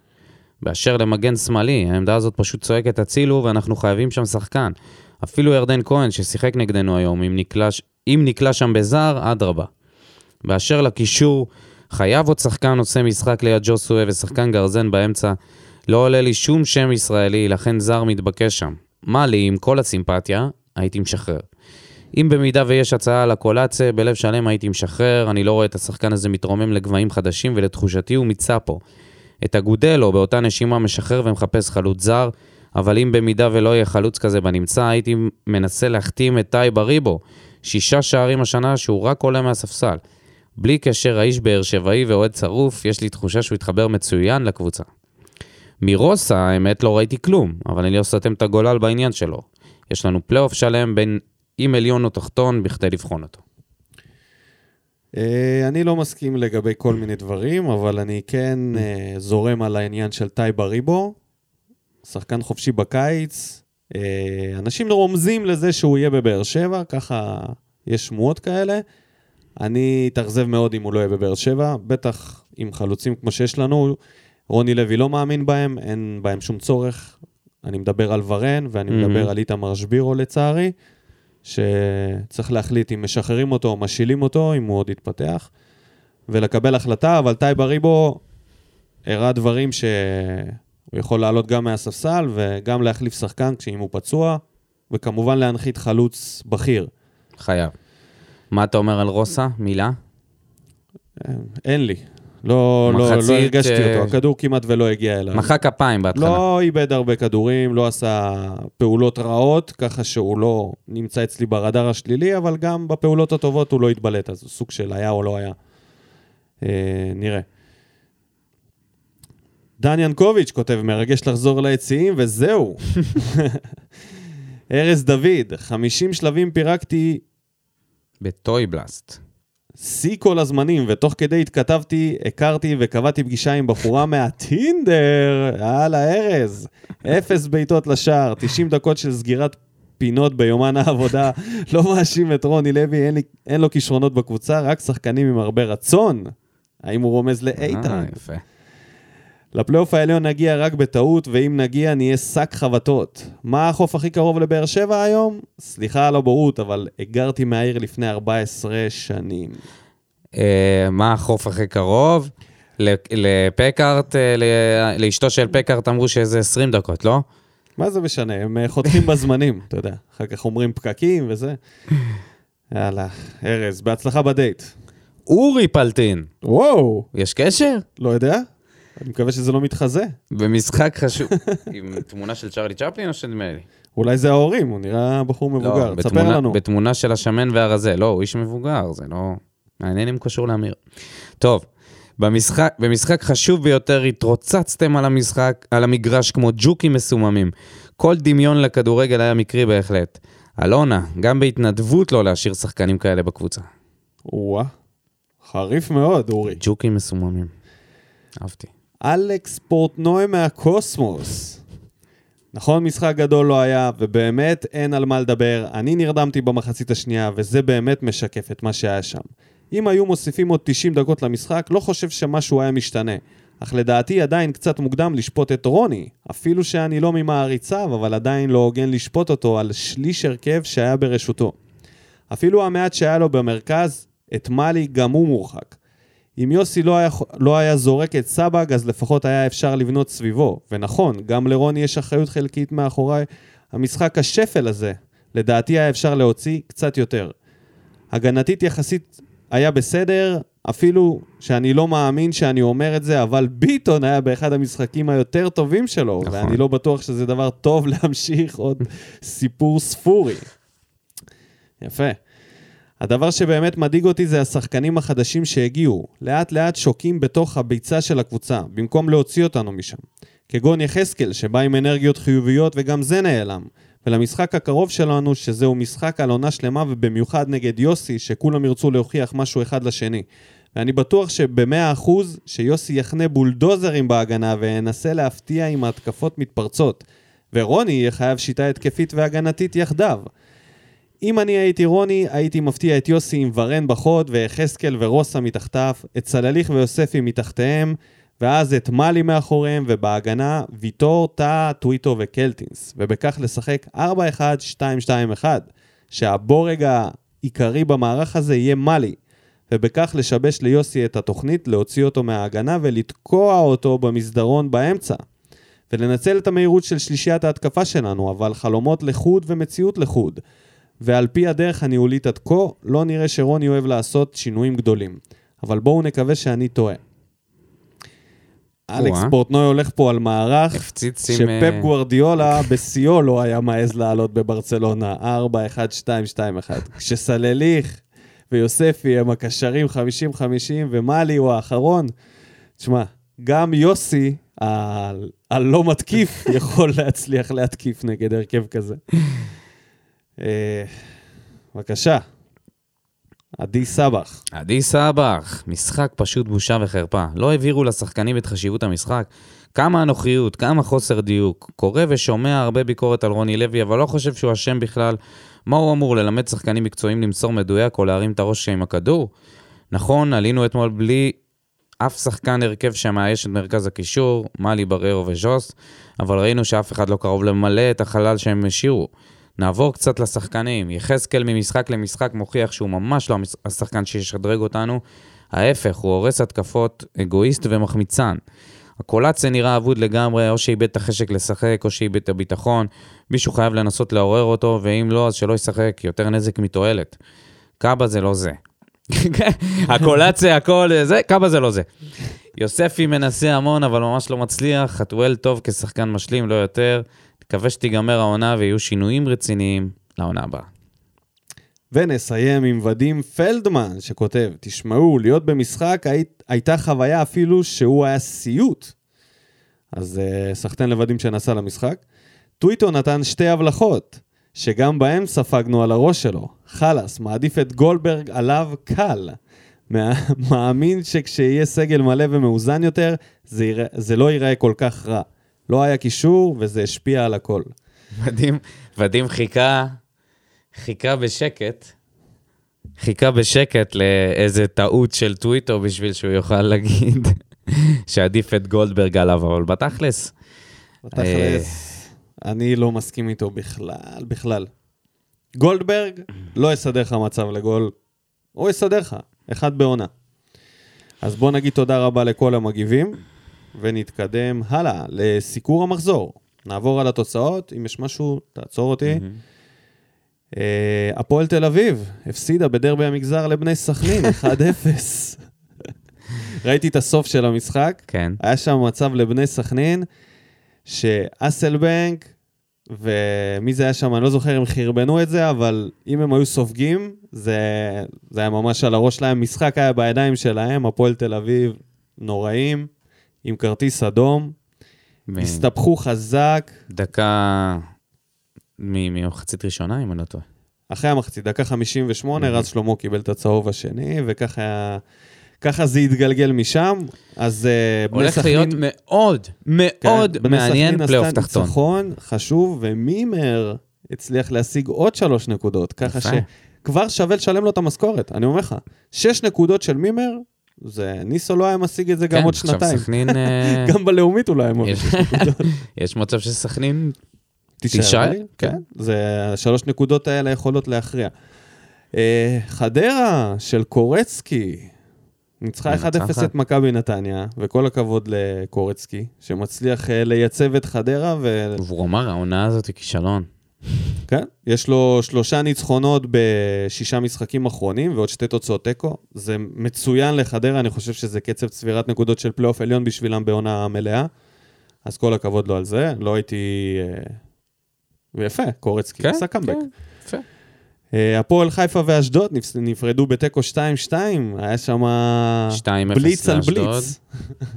באשר למגן שמאלי, העמדה הזאת פשוט צועקת הצילו ואנחנו חייבים שם שחקן. אפילו ירדן כהן ששיחק נגדנו היום, אם נקלע, אם נקלע שם בזר, אדרבה. באשר לקישור, חייב עוד שחקן עושה משחק ליד ג'וסווה ושחקן גרזן באמצע. לא עולה לי שום שם ישראלי, לכן זר מתבקש שם. מה לי, עם כל הסימפתיה, הייתי משחרר. אם במידה ויש הצעה על הקולציה, בלב שלם הייתי משחרר, אני לא רואה את השחקן הזה מתרומם לגבהים חדשים, ולתחושתי הוא מיצה פה. את אגודלו באותה נשימה משחרר ומחפש חלוץ זר, אבל אם במידה ולא יהיה חלוץ כזה בנמצא, הייתי מנסה להחתים את טייב אריבו. שישה שערים השנה שהוא רק עולה מהספסל. בלי קשר, האיש באר שבעי ואוהד שרוף, יש לי תחושה שהוא יתחבר מצוין לקבוצה. מרוסה, האמת, לא ראיתי כלום, אבל אני לא סותם את הגולל בעניין שלו. יש לנו פלייאוף שלם בין אם עליון או תחתון בכדי לבחון אותו. אה, אני לא מסכים לגבי כל מיני דברים, אבל אני כן אה, זורם על העניין של טייב אריבו, שחקן חופשי בקיץ. אה, אנשים רומזים לזה שהוא יהיה בבאר שבע, ככה יש שמועות כאלה. אני אתאכזב מאוד אם הוא לא יהיה בבאר שבע, בטח עם חלוצים כמו שיש לנו. רוני לוי לא מאמין בהם, אין בהם שום צורך. אני מדבר על ורן, ואני אהמ. מדבר על איתמר שבירו לצערי, שצריך להחליט אם משחררים אותו או משאילים אותו, אם הוא עוד יתפתח, ולקבל החלטה, אבל טאי באריבו הראה דברים שהוא יכול לעלות גם מהספסל וגם להחליף שחקן כשאם הוא פצוע, וכמובן להנחית חלוץ בכיר. חייב. מה אתה אומר על רוסה? מילה? אה, אין לי. לא, לא, לא הרגשתי אה, אותו, הכדור כמעט ולא הגיע אליו. מחא כפיים בהתחלה. לא איבד הרבה כדורים, לא עשה פעולות רעות, ככה שהוא לא נמצא אצלי ברדאר השלילי, אבל גם בפעולות הטובות הוא לא התבלט, אז הוא סוג של היה או לא היה. אה, נראה. דן ינקוביץ' כותב, מרגש לחזור ליציעים, וזהו. ארז דוד, 50 שלבים פירקתי בטוי בלאסט. שיא כל הזמנים, ותוך כדי התכתבתי, הכרתי וקבעתי פגישה עם בחורה מהטינדר, יאללה, ארז. אפס בעיטות לשער, 90 דקות של סגירת פינות ביומן העבודה. לא מאשים את רוני לוי, אין, לי, אין לו כישרונות בקבוצה, רק שחקנים עם הרבה רצון. האם הוא רומז לאיתן? אה, יפה. לפלייאוף העליון נגיע רק בטעות, ואם נגיע נהיה שק חבטות. מה החוף הכי קרוב לבאר שבע היום? סליחה על הבורות, אבל הגרתי מהעיר לפני 14 שנים. אה, מה החוף הכי קרוב? לפקארט, אה, לאשתו של פקארט אמרו שזה 20 דקות, לא? מה זה משנה? הם אה, חותכים בזמנים, אתה יודע. אחר כך אומרים פקקים וזה. יאללה, ארז, בהצלחה בדייט. אורי פלטין. וואו, יש קשר? לא יודע? אני מקווה שזה לא מתחזה. במשחק חשוב. עם תמונה של צ'רלי צ'פלין או של מלי? אולי זה ההורים, הוא נראה בחור מבוגר. לא, תספר בתמונה- לנו. בתמונה של השמן והרזה. לא, הוא איש מבוגר, זה לא... מעניין אם קשור לאמיר. טוב, במשחק, במשחק חשוב ביותר התרוצצתם על המשחק, על המגרש כמו ג'וקים מסוממים. כל דמיון לכדורגל היה מקרי בהחלט. אלונה, גם בהתנדבות לא להשאיר שחקנים כאלה בקבוצה. וואה, חריף מאוד, אורי. ג'וקים מסוממים. אהבתי. אלכס פורטנוי מהקוסמוס. נכון, משחק גדול לא היה, ובאמת אין על מה לדבר. אני נרדמתי במחצית השנייה, וזה באמת משקף את מה שהיה שם. אם היו מוסיפים עוד 90 דקות למשחק, לא חושב שמשהו היה משתנה. אך לדעתי עדיין קצת מוקדם לשפוט את רוני. אפילו שאני לא ממעריציו, אבל עדיין לא הוגן לשפוט אותו על שליש הרכב שהיה ברשותו. אפילו המעט שהיה לו במרכז, את מאלי גם הוא מורחק. אם יוסי לא היה, לא היה זורק את סבג, אז לפחות היה אפשר לבנות סביבו. ונכון, גם לרוני יש אחריות חלקית מאחורי המשחק השפל הזה. לדעתי היה אפשר להוציא קצת יותר. הגנתית יחסית היה בסדר, אפילו שאני לא מאמין שאני אומר את זה, אבל ביטון היה באחד המשחקים היותר טובים שלו, נכון. ואני לא בטוח שזה דבר טוב להמשיך עוד סיפור ספורי. יפה. הדבר שבאמת מדאיג אותי זה השחקנים החדשים שהגיעו, לאט לאט שוקים בתוך הביצה של הקבוצה, במקום להוציא אותנו משם. כגון יחזקאל, שבא עם אנרגיות חיוביות וגם זה נעלם. ולמשחק הקרוב שלנו, שזהו משחק על עונה שלמה ובמיוחד נגד יוסי, שכולם ירצו להוכיח משהו אחד לשני. ואני בטוח שבמאה אחוז שיוסי יחנה בולדוזרים בהגנה וינסה להפתיע עם התקפות מתפרצות. ורוני יהיה חייב שיטה התקפית והגנתית יחדיו. אם אני הייתי רוני, הייתי מפתיע את יוסי עם ורן בחוד, ויחזקאל ורוסה מתחתיו, את סלליך ויוספי מתחתיהם, ואז את מאלי מאחוריהם, ובהגנה ויטור, טאה, טוויטו וקלטינס, ובכך לשחק 4-1-2-2-1, שהבורג העיקרי במערך הזה יהיה מאלי, ובכך לשבש ליוסי את התוכנית, להוציא אותו מההגנה ולתקוע אותו במסדרון באמצע. ולנצל את המהירות של שלישיית ההתקפה שלנו, אבל חלומות לחוד ומציאות לחוד. ועל פי הדרך הניהולית עד כה, לא נראה שרוני אוהב לעשות שינויים גדולים. אבל בואו נקווה שאני טועה. אלכס. פורטנוי הולך פה על מערך. שפפ אה, גוורדיולה בשיאו לא היה מעז לעלות בברצלונה, 4, 1, 2, 2, 1. כשסלליך ויוספי הם הקשרים 50-50 ומאלי הוא האחרון, תשמע, גם יוסי, הלא מתקיף, יכול להצליח להתקיף נגד הרכב כזה. אה, בבקשה, עדי סבח. עדי סבח, משחק פשוט בושה וחרפה. לא העבירו לשחקנים את חשיבות המשחק. כמה אנוכיות, כמה חוסר דיוק. קורא ושומע הרבה ביקורת על רוני לוי, אבל לא חושב שהוא אשם בכלל. מה הוא אמור, ללמד שחקנים מקצועיים למסור מדויק או להרים את הראש עם הכדור? נכון, עלינו אתמול בלי אף שחקן הרכב שמאייש את מרכז הקישור, מאלי בררו וז'וס, אבל ראינו שאף אחד לא קרוב למלא את החלל שהם השאירו. נעבור קצת לשחקנים. יחזקאל ממשחק למשחק מוכיח שהוא ממש לא השחקן שישדרג אותנו. ההפך, הוא הורס התקפות, אגואיסט ומחמיצן. הקולציה נראה אבוד לגמרי, או שאיבד את החשק לשחק, או שאיבד את הביטחון. מישהו חייב לנסות לעורר אותו, ואם לא, אז שלא ישחק, יותר נזק מתועלת. קאבה זה לא זה. הקולציה, הכל, זה, כמה זה לא זה. יוספי מנסה המון, אבל ממש לא מצליח. חתואל טוב כשחקן משלים, לא יותר. נקווה שתיגמר העונה ויהיו שינויים רציניים לעונה הבאה. ונסיים עם ודים פלדמן, שכותב, תשמעו, להיות במשחק היית, הייתה חוויה אפילו שהוא היה סיוט. אז uh, סחטיין לודים שנסע למשחק. טוויטו נתן שתי הבלחות, שגם בהם ספגנו על הראש שלו. חלאס, מעדיף את גולדברג עליו קל. מאמין שכשיהיה סגל מלא ומאוזן יותר, זה, ירא, זה לא ייראה כל כך רע. לא היה קישור, וזה השפיע על הכל. ודים, ודים חיכה, חיכה בשקט, חיכה בשקט לאיזה טעות של טוויטו בשביל שהוא יוכל להגיד שעדיף את גולדברג עליו, אבל בתכלס... בתכלס, אני לא מסכים איתו בכלל, בכלל. גולדברג לא יסדר לך מצב לגול, הוא יסדר לך, אחד בעונה. אז בוא נגיד תודה רבה לכל המגיבים, ונתקדם הלאה לסיקור המחזור. נעבור על התוצאות, אם יש משהו, תעצור אותי. Uh, הפועל תל אביב הפסידה בדרבי המגזר לבני סכנין, 1-0. ראיתי את הסוף של המשחק. כן. היה שם מצב לבני סכנין, שאסלבנק, ומי זה היה שם, אני לא זוכר אם חרבנו את זה, אבל אם הם היו סופגים, זה, זה היה ממש על הראש שלהם. משחק היה בידיים שלהם, הפועל תל אביב נוראים, עם כרטיס אדום. ו- הסתבכו חזק. דקה ממחצית ראשונה, אם אני לא טועה. אחרי המחצית, דקה 58, רז שלמה קיבל את הצהוב השני, וככה ככה זה התגלגל משם. אז אה, בני הולך סכנין... להיות מאוד, מאוד כן, בני מעניין סכנין פלייאוף עשתה תחתון. ניצחון חשוב, ומימר הצליח להשיג עוד שלוש נקודות, ככה יפה. שכבר שווה לשלם לו את המשכורת, אני אומר לך. שש נקודות של מימר, זה, ניסו לא היה משיג את זה גם כן, עוד עכשיו שנתיים. סכנין... אה, גם בלאומית אולי הם יש- יש מצב שסכנין... תישאר כן. כן. זה, השלוש נקודות האלה יכולות להכריע. אה, חדרה של קורצקי, ניצחה 1-0 מנצחת. את מכבי נתניה, וכל הכבוד לקורצקי, שמצליח אה, לייצב את חדרה, ו... והוא אמר, העונה הזאת היא כישלון. כן, יש לו שלושה ניצחונות בשישה משחקים אחרונים, ועוד שתי תוצאות תיקו. זה מצוין לחדרה, אני חושב שזה קצב צבירת נקודות של פלייאוף עליון בשבילם בעונה מלאה. אז כל הכבוד לו על זה, לא הייתי... אה, ויפה, קורצקי, כן, עשה קאמבק. כן, יפה. אה, הפועל חיפה ואשדוד נפרדו בתיקו 2-2, היה שם 2-0 בליץ על. בליץ.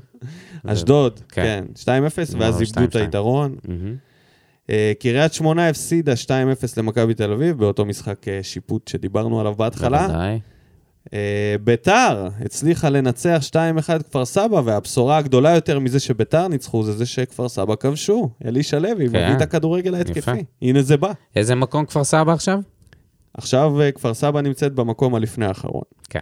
אשדוד, כן. כן, 2-0, ואז לא, איבדו את 2-2. היתרון. מהמם. אה, קריית שמונה הפסידה 2-0 למכבי תל אביב, באותו משחק אה, שיפוט שדיברנו עליו בהתחלה. בוודאי. אה, ביתר הצליחה לנצח 2-1 כפר סבא, והבשורה הגדולה יותר מזה שביתר ניצחו, זה זה שכפר סבא כבשו. אלישע לוי כן. מביא את הכדורגל. ההתקפי. הנה זה בא. איזה מקום כפר סבא עכשיו? עכשיו כפר סבא נמצאת במקום הלפני האחרון. כן.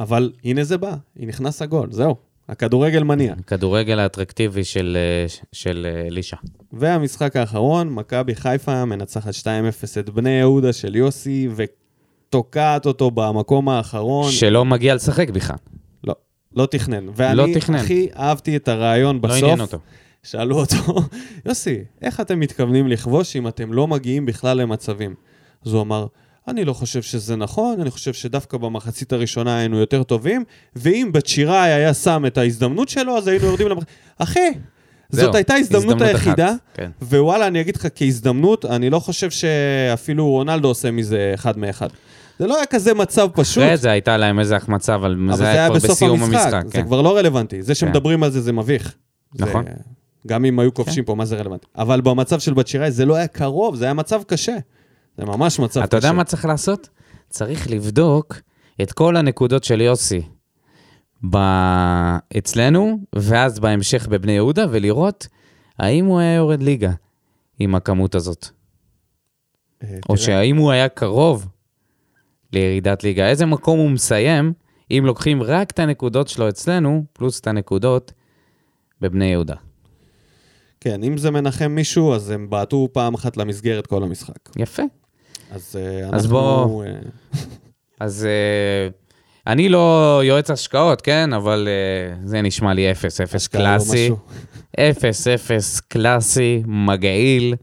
אבל הנה זה בא, היא נכנס הגול, זהו. הכדורגל מניע. כדורגל האטרקטיבי של אה, של אה, אלישע. והמשחק האחרון, מכבי חיפה מנצחת 2-0 את בני יהודה של יוסי, ותוקעת אותו במקום האחרון. שלא מגיע לשחק בכלל. לא, לא תכנן. ואני לא תכנן. הכי אהבתי את הרעיון לא בסוף. עניין אותו. שאלו אותו, יוסי, איך אתם מתכוונים לכבוש אם אתם לא מגיעים בכלל למצבים? אז הוא אמר, אני לא חושב שזה נכון, אני חושב שדווקא במחצית הראשונה היינו יותר טובים, ואם בצ'יראי היה שם את ההזדמנות שלו, אז היינו יורדים למחצית. אחי, זאת הייתה הזדמנות. היחידה, כן. ווואלה, אני אגיד לך, כהזדמנות, אני לא חושב שאפילו רונלדו עושה מזה אחד מאחד. זה לא היה כזה מצב פשוט. אחרי זה הייתה להם איזה החמצה, אבל אבל זה היה כבר בסיום המשחק, המשחק. זה כן. כבר לא רלוונטי. זה שמדברים על זה, זה מביך. זה- נכון. גם אם היו כובשים פה, מה זה רלוונטי? אבל במצב של בת שיראי זה לא היה קרוב, זה היה מצב קשה. זה ממש מצב קשה. אתה יודע מה צריך לעשות? צריך לבדוק את כל הנקודות של יוסי ב... אצלנו, ואז בהמשך בבני יהודה, ולראות האם הוא היה יורד ליגה עם הכמות הזאת. אה, או שהאם הוא היה קרוב לירידת ליגה. איזה מקום הוא מסיים אם לוקחים רק את הנקודות שלו אצלנו, פלוס את הנקודות בבני יהודה. כן, אם זה מנחם מישהו, אז הם בעטו פעם אחת למסגרת כל המשחק. יפה. אז אה, אז אנחנו... בוא- אה, אז uh, אני לא יועץ השקעות, כן? אבל זה נשמע לי 0-0 השקעה לא קלאסי. משהו. 0-0 קלאסי, מגעיל.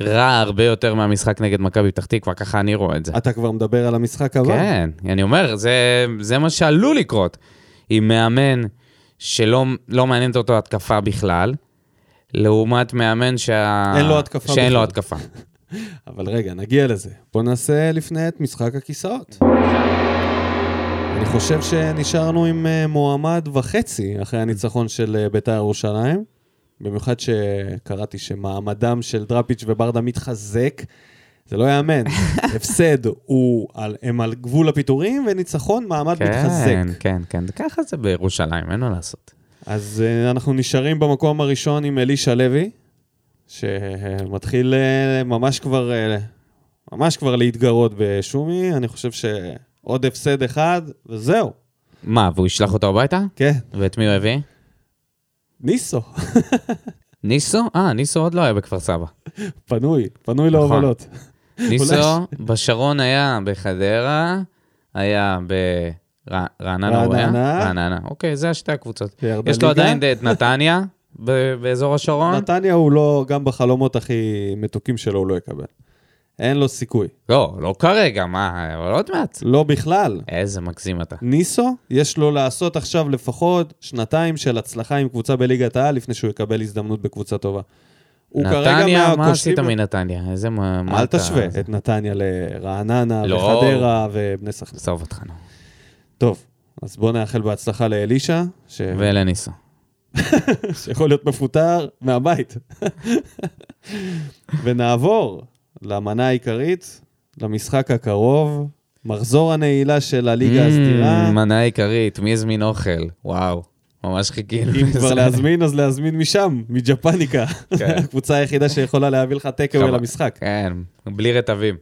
רע הרבה יותר מהמשחק נגד מכבי פתח תקווה, ככה אני רואה את זה. אתה כבר מדבר על המשחק הבא? כן, אני אומר, זה, זה מה שעלול לקרות. עם מאמן שלא לא מעניינת אותו התקפה בכלל, לעומת מאמן שה... אין לו התקפה שאין לו בכלל. התקפה. אבל רגע, נגיע לזה. בוא נעשה לפני את משחק הכיסאות. אני חושב שנשארנו עם אה, מועמד וחצי אחרי הניצחון של אה, בית"ר ירושלים. במיוחד שקראתי שמעמדם של דראפיץ' וברדה מתחזק. זה לא יאמן. הפסד הוא על, הם על גבול הפיטורים, וניצחון מעמד מתחזק. כן, כן, כן, ככה זה בירושלים, אין מה לעשות. אז uh, אנחנו נשארים במקום הראשון עם אלישע לוי, שמתחיל uh, ממש כבר, uh, ממש כבר להתגרות בשומי. אני חושב שעוד הפסד אחד, וזהו. מה, והוא ישלח אותו הביתה? כן, ואת מי הוא הביא? ניסו, ניסו? אה, ניסו עוד לא היה בכפר סבא. פנוי, פנוי נכון. להובלות. ניסו בשרון היה בחדרה, היה ברעננה, הוא היה? רעננה. רעננה. אוקיי, זה השתי הקבוצות. יש לו. עדיין את נתניה ב- באזור השרון? נתניה הוא לא, גם בחלומות הכי מתוקים שלו הוא לא יקבל. אין לו סיכוי. לא, לא כרגע, מה, אבל עוד מעט. לא בכלל. איזה מגזים אתה. ניסו, יש לו לעשות עכשיו לפחות שנתיים של הצלחה עם קבוצה בליגת העל לפני שהוא יקבל הזדמנות בקבוצה טובה. הוא כרגע נתניה, מה עשית מנתניה? איזה מה... אל תשווה את נתניה לרעננה לא. וחדרה ובני סכנין. עזוב אותך, נו. טוב, אז בואו נאחל בהצלחה לאלישע, ש... ולניסו. שיכול להיות מפוטר מהבית. ונעבור למנה העיקרית, למשחק הקרוב, מחזור הנעילה של הליגה הסדירה. Mm, מנה עיקרית, מי הזמין אוכל? וואו, ממש חיכינו. אם כבר. להזמין, אז להזמין משם, מג'פניקה. כן. הקבוצה היחידה שיכולה להביא לך חבל. למשחק. כן, בלי רטבים.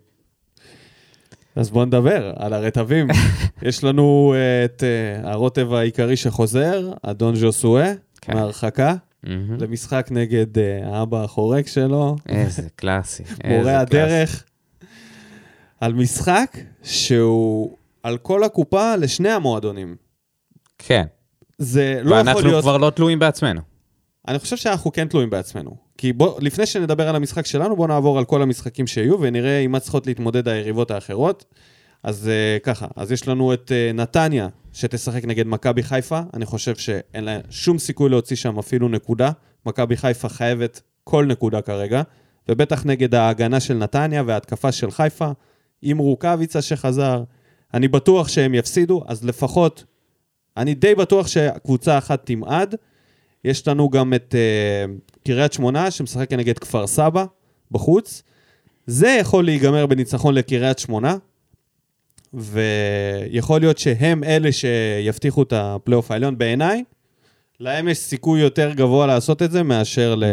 אז בואו נדבר על הרטבים. יש לנו אה, את אה, הרוטב העיקרי שחוזר, אדון ז'וסואה, כן. מהרחקה, מהמם. למשחק נגד אה, האבא החורק שלו, איזה קלאסי. מורה. הדרך. על משחק שהוא על כל הקופה לשני המועדונים. כן, זה לא יכול ואנחנו להיות... כבר לא תלויים בעצמנו. אני חושב שאנחנו כן תלויים בעצמנו. כי בוא, לפני שנדבר על המשחק שלנו, בואו נעבור על כל המשחקים שיהיו ונראה עם מה צריכות להתמודד היריבות האחרות. אז uh, ככה, אז יש לנו את uh, נתניה, שתשחק נגד מכבי חיפה. אני חושב שאין לה שום סיכוי להוציא שם אפילו נקודה. מכבי חיפה חייבת כל נקודה כרגע, ובטח נגד ההגנה של נתניה וההתקפה של חיפה, עם רוקאביצה שחזר. אני בטוח שהם יפסידו, אז לפחות, אני די בטוח שקבוצה אחת תמעד. יש לנו גם את uh, קריית שמונה, שמשחק נגד כפר סבא, בחוץ. זה יכול להיגמר בניצחון לקריית שמונה, ויכול להיות שהם אלה שיבטיחו את הפלייאוף העליון. בעיניי, להם יש סיכוי יותר גבוה לעשות את זה מאשר ל...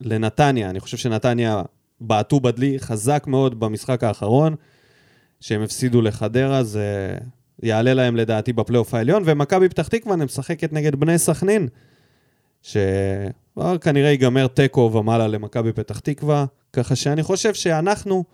לנתניה. אני חושב שנתניה בעטו בדלי חזק מאוד במשחק האחרון, שהם הפסידו לחדרה, זה יעלה להם לדעתי בפלייאוף העליון, ומכבי פתח תקווה משחקת נגד בני סכנין, שכנראה ייגמר תיקו ומעלה למכבי פתח תקווה, ככה שאני חושב שאנחנו,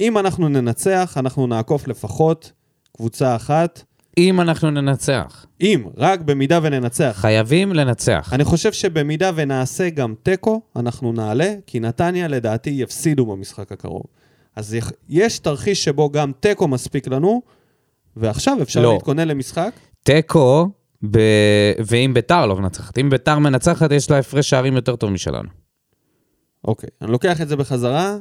אם אנחנו ננצח, אנחנו נעקוף לפחות קבוצה אחת. אם אנחנו ננצח. אם, רק במידה וננצח. חייבים לנצח. אני חושב שבמידה ונעשה גם תיקו, אנחנו נעלה, כי נתניה לדעתי יפסידו במשחק הקרוב. אז יש תרחיש שבו גם תיקו מספיק לנו, ועכשיו אפשר לא. להתכונן למשחק. תיקו, ב... ואם ביתר לא מנצחת. אם ביתר מנצחת, יש לה הפרש שערים יותר טוב משלנו. אוקיי, אני לוקח את זה בחזרה.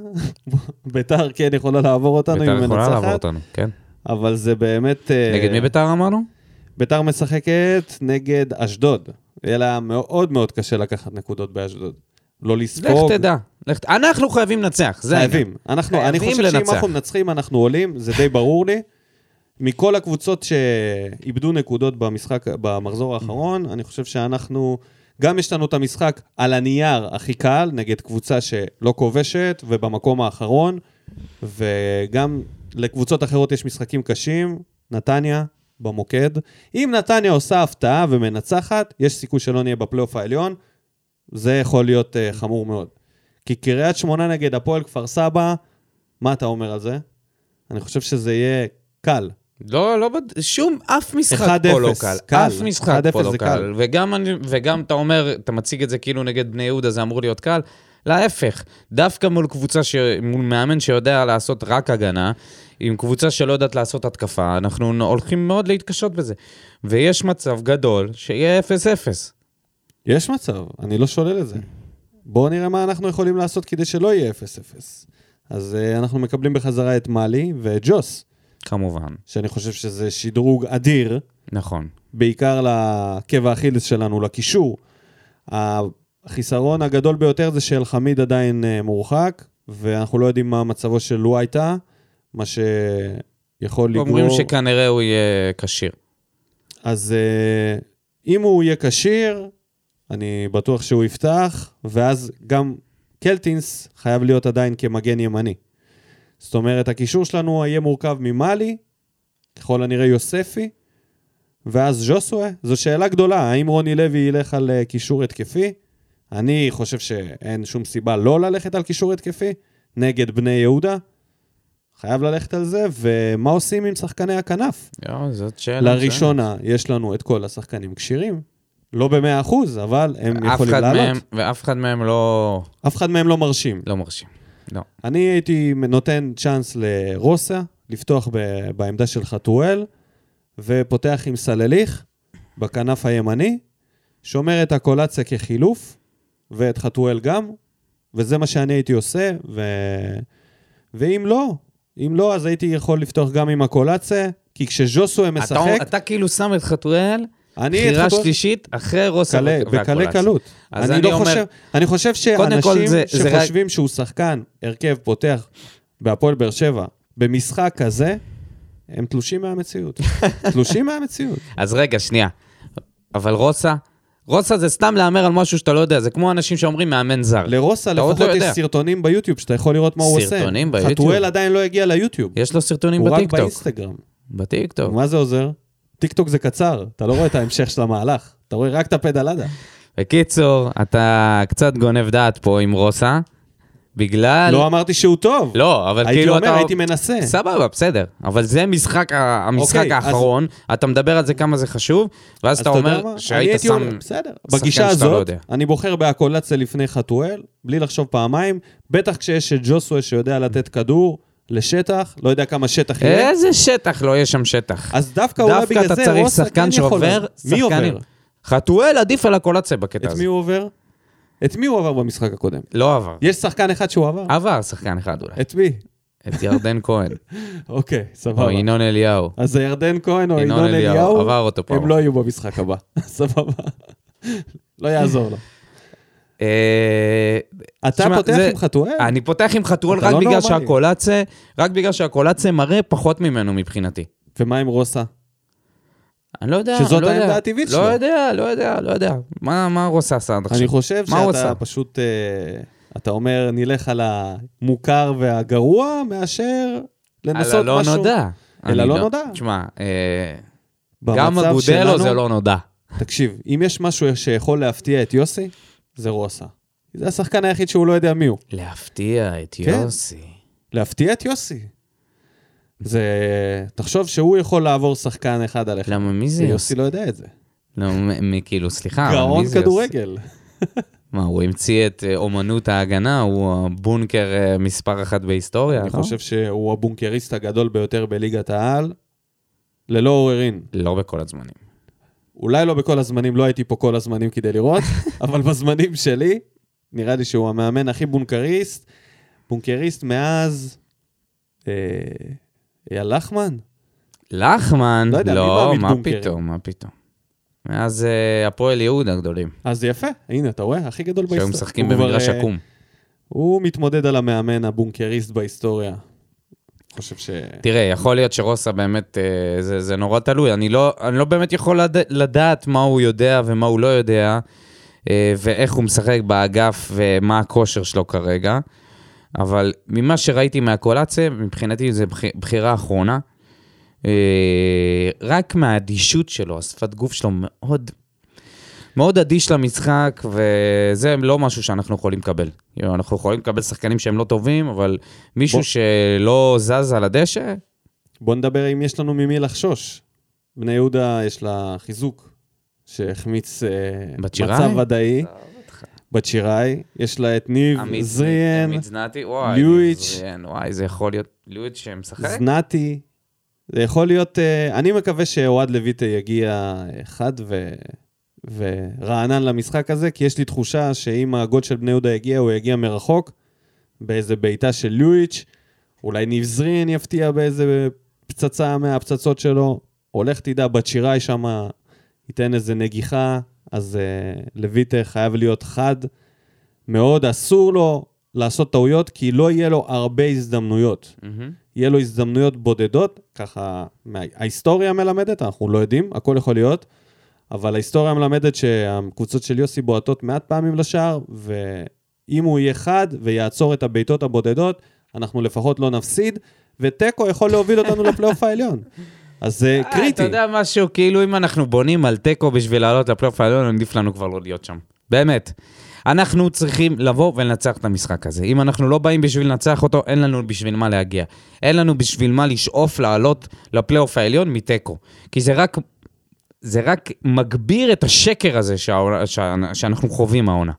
ביתר כן יכולה לעבור אותנו אם ביתר היא יכולה לעבור מנצחת, אותנו, כן. אבל זה באמת... אה, נגד מי ביתר אמרנו? ביתר משחקת נגד אשדוד. יהיה לה מאוד מאוד קשה לקחת נקודות באשדוד. לא לך לספוג. תדע. לך אנחנו חייבים לנצח, זה העניין. חייבים. אנחנו, אני חייבים חושב שאם לנצח. אנחנו מנצחים, אנחנו עולים, זה די ברור לי. מכל הקבוצות שאיבדו נקודות במשחק, במחזור האחרון, אני חושב שאנחנו, גם יש לנו את המשחק על הנייר הכי קל, נגד קבוצה שלא כובשת ובמקום האחרון, וגם לקבוצות אחרות יש משחקים קשים, נתניה במוקד. אם נתניה עושה הפתעה ומנצחת, יש סיכוי שלא נהיה בפלייאוף העליון, זה יכול להיות uh, חמור מאוד. כי קריית שמונה נגד הפועל כפר סבא, מה אתה אומר על זה? אני חושב שזה יהיה קל. לא, לא, שום, אף משחק 1-0, פה לא קל. קל. אף משחק 1-0 פה לא קל. קל. וגם, אני- וגם אתה אומר, אתה מציג את זה כאילו נגד בני יהודה, זה אמור להיות קל. להפך, דווקא מול קבוצה, ש... מול מאמן שיודע לעשות רק הגנה, עם קבוצה שלא יודעת לעשות התקפה, אנחנו הולכים מאוד להתקשות בזה. ויש מצב גדול שיהיה 0-0. יש מצב, אני לא שולל את זה. בואו נראה מה אנחנו יכולים לעשות כדי שלא יהיה 0-0. אז uh, אנחנו מקבלים בחזרה את מאלי ואת ג'וס, כמובן, שאני חושב שזה שדרוג אדיר, נכון. בעיקר לעקב האכילס שלנו, לקישור. החיסרון הגדול ביותר זה שאלחמיד עדיין uh, מורחק, ואנחנו לא יודעים מה מצבו של לואייטה, מה שיכול לגרור... אומרים שכנראה הוא יהיה כשיר. אז uh, אם הוא יהיה כשיר, אני בטוח שהוא יפתח, ואז גם קלטינס חייב להיות עדיין כמגן ימני. זאת אומרת, הקישור שלנו יהיה מורכב ממאלי, ככל הנראה יוספי, ואז ז'וסווה. זו שאלה גדולה, האם רוני לוי ילך על אה, קישור התקפי? אני חושב שאין שום סיבה לא ללכת על קישור התקפי נגד בני יהודה. חייב ללכת על זה, ומה עושים עם שחקני הכנף? יו, זאת שאלה. לראשונה, יש לנו את כל השחקנים כשירים. לא במאה אחוז, אבל הם יכולים לעלות. מהם, ואף אחד מהם לא, אף אחד מהם לא מרשים. לא מרשים. לא. אני הייתי נותן צ'אנס לרוסה, לפתוח ב- בעמדה של חתואל, ופותח עם סלליך בכנף הימני, שומר את הקולציה כחילוף, ואת חתואל גם, וזה מה שאני הייתי עושה, ו... ואם לא, אם לא, אז הייתי יכול לפתוח גם עם הקולציה, כי כשז'וסו משחק, אתה, אתה כאילו שם את חתואל, בחירה חתואל... שלישית, אחרי רוסה והקולציה. בקלי קלות. אז אני, אני לא אומר- חושב, אני חושב שאנשים זה- זה רק- שחושבים שהוא שחקן, הרכב פותח בהפועל באר שבע, במשחק כזה, הם תלושים מהמציאות. תלושים מהמציאות. אז רגע, שנייה. אבל רוסה, רוסה זה סתם להמר על משהו שאתה לא יודע, זה כמו אנשים שאומרים מאמן זר. לרוסה לפחות לא יש. סרטונים ביוטיוב שאתה יכול לראות מה הוא עושה. סרטונים ביוטיוב? חתואל עדיין לא הגיע ליוטיוב. יש לו סרטונים הוא רק בטיקטוק. באינסטגרם. בטיקטוק. מה זה עוזר? טיקטוק זה קצר, אתה לא רואה את ההמשך של המהלך. אתה רואה רק את הפדלדה. בקיצור, אתה קצת גונב דעת פה עם רוסה, בגלל... לא אמרתי שהוא טוב. לא, אבל הייתי כאילו אומר, אתה... הייתי מנסה. סבבה, בסדר. אבל זה משחק, המשחק אוקיי, אז- האחרון, אתה מדבר על זה כמה זה חשוב, ואז אז אתה יודע אומר מה? שהיית הייתי שם... אומר, בסדר. בגישה לא הזאת, יודע. אני בוחר באקולצה לפני חתואל, בלי לחשוב פעמיים, בטח כשיש את ז'וזואה שיודע לתת כדור לשטח, לא יודע כמה שטח יהיה. איזה שטח לא יהיה שם שטח. אז דווקא אולי דווקא בגלל אתה זה צריך רוסה שחקן כן יכול... שעובר, מי עובר? חתואל עדיף על הקולציה בקטע את הזה. מי הוא עובר? את מי הוא עבר במשחק הקודם? לא עבר. יש שחקן אחד שהוא עבר? עבר שחקן אחד אולי. את מי? את ירדן כהן. אוקיי, סבבה. או ינון אליהו. אז ירדן כהן או ינון אליהו, עבר אותו פעם. הם לא יהיו במשחק הבא. סבבה. לא יעזור לו. אה, אתה תשמע, פותח זה- עם חתואל? אני פותח עם חתואל רק לא בגלל נורמלי. שהקולציה, רק בגלל שהקולציה מראה פחות ממנו מבחינתי. ומה עם רוסה? אני לא יודע, שזאת לא העמדה יודע. הטבעית לא שלו. יודע, לא יודע, לא יודע. מה מה רוסה עשה עד עכשיו? אני חושב שאתה עשה? פשוט, אה, אתה אומר, נלך על המוכר והגרוע, מאשר לנסות על הלא משהו. נודע. אל אני הלא נודע. תשמע, אה, גם אגודלו שלנו- זה לא נודע. תקשיב, אם יש משהו שיכול להפתיע את יוסי, זה רוסה. זה השחקן היחיד שהוא לא יודע מי הוא. להפתיע את כן. יוסי. להפתיע את יוסי. זה... תחשוב שהוא יכול לעבור שחקן אחד עליך. למה, מי זה ויוסי יוסי? לא יודע את זה. לא, מ- מ- כאילו, סליחה, גאון מי זה יוסי? כדורגל. מה, הוא המציא את אה, אומנות ההגנה? הוא הבונקר אה, מספר אחת בהיסטוריה, אני לא? חושב שהוא הבונקריסט הגדול ביותר בליגת העל, ללא עוררין. לא בכל הזמנים. אולי לא בכל הזמנים, לא הייתי פה כל הזמנים כדי לראות, אבל בזמנים שלי, נראה לי שהוא המאמן הכי בונקריסט. בונקריסט מאז... אה, אייל לחמן? לחמן? לא יודע, לא, מה בונקרים? פתאום, מה פתאום. מאז אה, הפועל יהודה גדולים, אז יפה, הנה, אתה רואה? הכי גדול בהיסטוריה. שהיו משחקים במגרש אה, עקום. הוא מתמודד על המאמן הבונקריסט בהיסטוריה. חושב ש... תראה, יכול להיות שרוסה באמת, אה, זה, זה נורא תלוי. אני לא, אני לא באמת יכול לד... לדעת מה הוא יודע ומה הוא לא יודע, אה, ואיך הוא משחק באגף ומה הכושר שלו כרגע. אבל ממה שראיתי מהקולציה, מבחינתי זו בח... בחירה אחרונה. אה, רק מהאדישות שלו, השפת גוף שלו מאוד, מאוד אדיש למשחק, וזה לא משהו שאנחנו יכולים לקבל. אנחנו יכולים לקבל שחקנים שהם לא טובים, אבל מישהו בוא. שלא זז על הדשא, בוא נדבר אם יש לנו ממי לחשוש. בני יהודה יש לה חיזוק שהחמיץ אה, בת שיראי? מצב ודאי. בצ'יראי, יש לה את ניב עמית זריאן, עמית זנתי, וואי. ליואיץ'. זריאן, וואי, זה יכול להיות ליואיץ' שמשחק? זנתי. זה יכול להיות... אה, אני מקווה שאוהד לויטה יגיע חד ו... ורענן למשחק הזה, כי יש לי תחושה שאם הגול של בני יהודה יגיע, הוא יגיע מרחוק, באיזה בעיטה של ליואיץ', אולי ניב זרין יפתיע באיזה פצצה מהפצצות שלו, הולך תדע, בצ'יראי שם ייתן איזה נגיחה, אז uh, לויטה חייב להיות חד מאוד, אסור לו לעשות טעויות, כי לא יהיה לו הרבה הזדמנויות. מהמם. יהיה לו הזדמנויות בודדות, ככה מה- ההיסטוריה מלמדת, אנחנו לא יודעים, הכל יכול להיות, אבל ההיסטוריה מלמדת שהקבוצות של יוסי בועטות מעט פעמים לשער, ואם הוא יהיה חד ויעצור את הבעיטות הבודדות, אנחנו לפחות לא נפסיד, ותיקו יכול להוביל אותנו לפלייאוף העליון. אז זה אה, קריטי. אתה יודע משהו, כאילו אם אנחנו בונים על תיקו בשביל לעלות לפלייאוף העליון, עדיף לנו כבר לא להיות שם. באמת. אנחנו צריכים לבוא ולנצח את המשחק הזה. אם אנחנו לא באים בשביל לנצח אותו, אין לנו בשביל מה להגיע. אין לנו בשביל מה לשאוף לעלות לפלייאוף העליון מתיקו. כי זה רק, זה רק מגביר את השקר הזה שהעונה, שה, שאנחנו חווים העונה.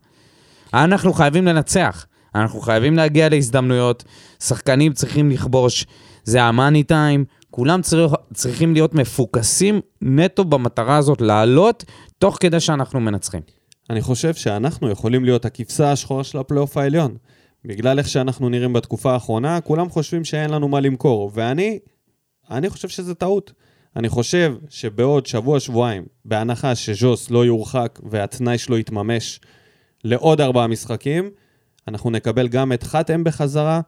אנחנו חייבים לנצח. אנחנו חייבים להגיע להזדמנויות, שחקנים צריכים לכבוש, זה המאני טיים, כולם צריך, צריכים להיות מפוקסים נטו במטרה הזאת, לעלות תוך כדי שאנחנו מנצחים. אני חושב שאנחנו יכולים להיות הכבשה השחורה של הפלייאוף העליון. בגלל איך שאנחנו נראים בתקופה האחרונה, כולם חושבים שאין לנו מה למכור, ואני, אני חושב שזה טעות. אני חושב שבעוד שבוע-שבועיים, בהנחה שז'וס לא יורחק והתנאי שלו יתממש לעוד ארבעה משחקים, אנחנו נקבל גם את חתם בחזרה,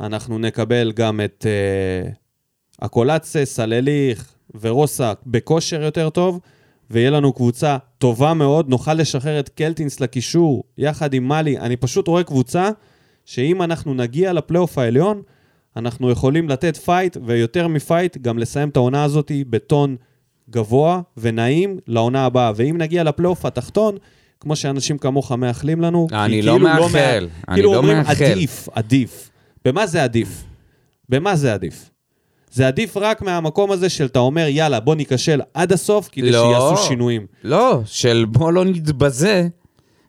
אנחנו נקבל גם את אה, אקולצה, סלליך ורוסה בכושר יותר טוב, ויהיה לנו קבוצה טובה מאוד, נוכל לשחרר את קלטינס לקישור יחד עם מאלי. אני פשוט רואה קבוצה שאם אנחנו נגיע לפלייאוף העליון, אנחנו יכולים לתת פייט, ויותר מפייט, גם לסיים את העונה הזאת בטון גבוה ונעים לעונה הבאה. ואם נגיע לפלייאוף התחתון, כמו שאנשים כמוך מאחלים לנו, אני לא כאילו מאחל, מה- אני כאילו לא אומרים מאחל. עדיף, עדיף. במה זה עדיף? במה זה עדיף? זה עדיף רק מהמקום הזה של אתה אומר, יאללה, בוא ניכשל עד הסוף, כדי לא. שיעשו שינויים. לא, של בוא לא נתבזה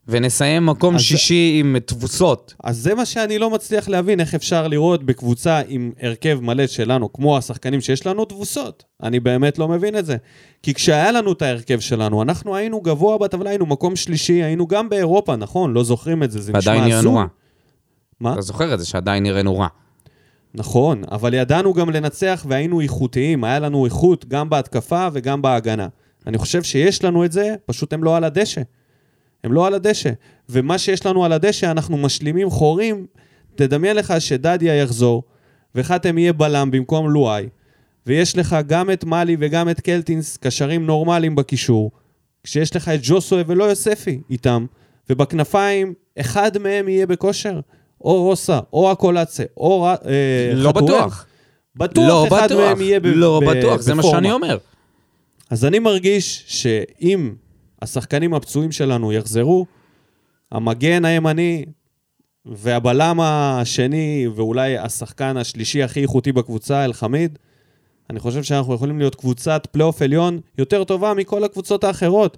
ונסיים מקום אז- שישי עם תבוסות. אז זה מה שאני לא מצליח להבין, איך אפשר לראות בקבוצה עם הרכב מלא שלנו, כמו השחקנים שיש לנו, תבוסות. אני באמת לא מבין את זה. כי כשהיה לנו את ההרכב שלנו, אנחנו היינו גבוה בטבלה, היינו מקום שלישי, היינו גם באירופה, נכון? לא זוכרים את זה, זה נשמע ועדיין הזוי. נראינו רע. מה? אתה זוכר את זה שעדיין נראינו רע. נכון, אבל ידענו גם לנצח והיינו איכותיים, היה לנו איכות גם בהתקפה וגם בהגנה. אני חושב שיש לנו את זה, פשוט הם לא על הדשא. הם לא על הדשא. ומה שיש לנו על הדשא, אנחנו משלימים חורים. תדמיין לך שדדיה יחזור, וחתם יהיה בלם במקום לואי, ויש לך גם את מאלי וגם את קלטינס, קשרים נורמליים בקישור, כשיש לך את ג'וסוי ולא יוספי איתם, ובכנפיים, אחד מהם יהיה בכושר. או רוסה, או הקולצה, או אה, לא חתואל. בטוח. בטוח לא אחד בטוח. מהם יהיה ב- לא ב- בטוח, זה מה בפורמה. שאני אומר. אז אני מרגיש שאם השחקנים הפצועים שלנו יחזרו, המגן הימני והבלם השני, ואולי השחקן השלישי הכי איכותי בקבוצה, אלחמיד, אני חושב שאנחנו יכולים להיות קבוצת פלייאוף עליון יותר טובה מכל הקבוצות האחרות.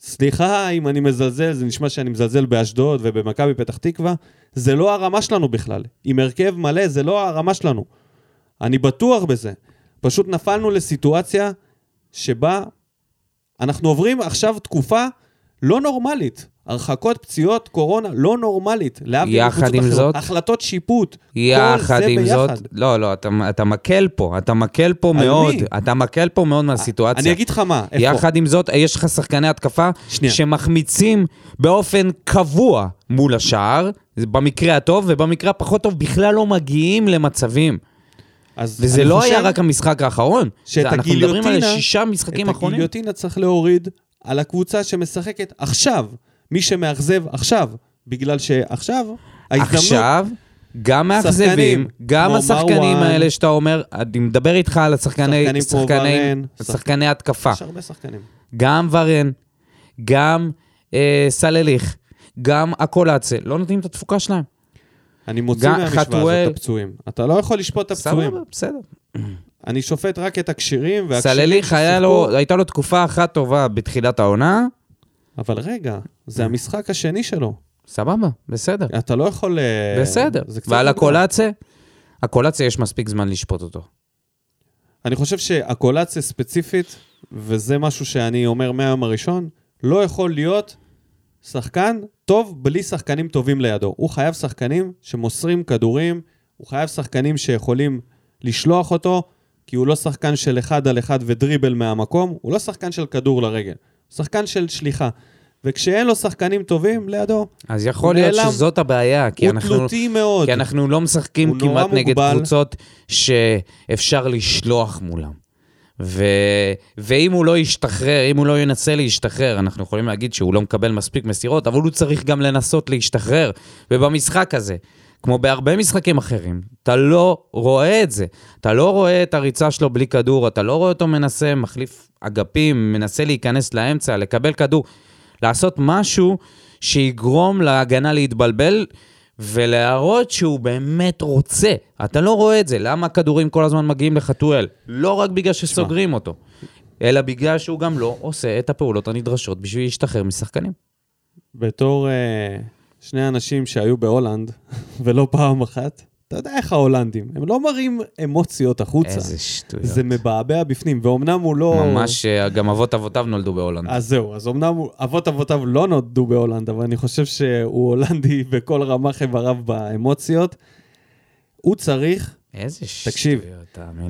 סליחה אם אני מזלזל, זה נשמע שאני מזלזל באשדוד ובמכבי פתח תקווה, זה לא הרמה שלנו בכלל. עם הרכב מלא, זה לא הרמה שלנו. אני בטוח בזה. פשוט נפלנו לסיטואציה שבה אנחנו עוברים עכשיו תקופה לא נורמלית. הרחקות, פציעות, קורונה, לא נורמלית. להבדיל יחד עם אחרות. זאת- החלטות שיפוט. יחד כל זה עם זאת, ביחד. לא, לא, אתה, אתה מקל פה, אתה מקל פה מאוד, מי? אתה מקל פה מאוד מהסיטואציה. אני אגיד לך מה, איפה? יחד עם זאת, יש לך שחקני התקפה שנייה. שמחמיצים באופן קבוע מול השער, במקרה הטוב, ובמקרה הפחות טוב בכלל לא מגיעים למצבים. אז וזה לא היה רק המשחק האחרון. שאת אנחנו מדברים על שישה משחקים את אחרונים. הגיליוטינה צריך להוריד על הקבוצה שמשחקת עכשיו. מי שמאכזב עכשיו, בגלל שעכשיו, ההזדמנות... עכשיו, גם מאכזבים, גם השחקנים. האלה שאתה אומר, אני מדבר איתך על השחקני, שחקנים שחקני, ורן, שחקני התקפה. יש הרבה שחקנים. גם ורן, גם אה, סלליך, גם הקולאצה, לא נותנים את התפוקה שלהם. אני מוציא מהמשוואה הזאת את הפצועים. אתה לא יכול לשפוט את הפצועים. סבבה, בסדר. אני שופט רק את הכשירים, והכשירים סלליך, הייתה לו תקופה אחת טובה בתחילת העונה, אבל רגע, זה המשחק השני שלו. סבבה, בסדר. אתה לא יכול... אה, בסדר. ועל מוקדם. הקולציה, הקולציה יש מספיק זמן לשפוט אותו. אני חושב שהקולציה ספציפית, וזה משהו שאני אומר מהיום הראשון, לא יכול להיות שחקן טוב בלי שחקנים טובים לידו. הוא חייב שחקנים שמוסרים כדורים, הוא חייב שחקנים שיכולים לשלוח אותו, כי הוא לא שחקן של אחד על אחד ודריבל מהמקום, הוא לא שחקן של כדור לרגל, הוא שחקן של שליחה. וכשאין לו שחקנים טובים לידו, אז יכול להיות נעלם. שזאת הבעיה, כי אנחנו... תלותי מאוד. כי אנחנו לא משחקים כמעט נגד. קבוצות שאפשר לשלוח מולם. ו... ואם הוא לא ישתחרר, אם הוא לא ינסה להשתחרר, אנחנו יכולים להגיד שהוא לא מקבל מספיק מסירות, אבל הוא צריך גם לנסות להשתחרר. ובמשחק הזה, כמו בהרבה משחקים אחרים, אתה לא רואה את זה. אתה לא רואה את הריצה שלו בלי כדור, אתה לא רואה אותו מנסה, מחליף אגפים, מנסה להיכנס לאמצע, לקבל כדור, לעשות משהו שיגרום להגנה להתבלבל. ולהראות שהוא באמת רוצה. אתה לא רואה את זה. למה הכדורים כל הזמן מגיעים לחתואל? לא רק בגלל שסוגרים אותו, אלא בגלל שהוא גם לא עושה את הפעולות הנדרשות בשביל להשתחרר משחקנים. בתור אה, שני אנשים שהיו בהולנד, ולא פעם אחת, אתה יודע איך ההולנדים, הם לא מראים אמוציות החוצה. איזה שטויות. זה מבעבע בפנים, ואומנם הוא לא... ממש, אה, גם אבות אבותיו נולדו בהולנד. אז זהו, אז הוא- אבות אבותיו לא נולדו בהולנד, אבל אני חושב שהוא הולנדי בכל רמ"ח איבריו באמוציות. הוא צריך, איזה שטויות, תקשיב,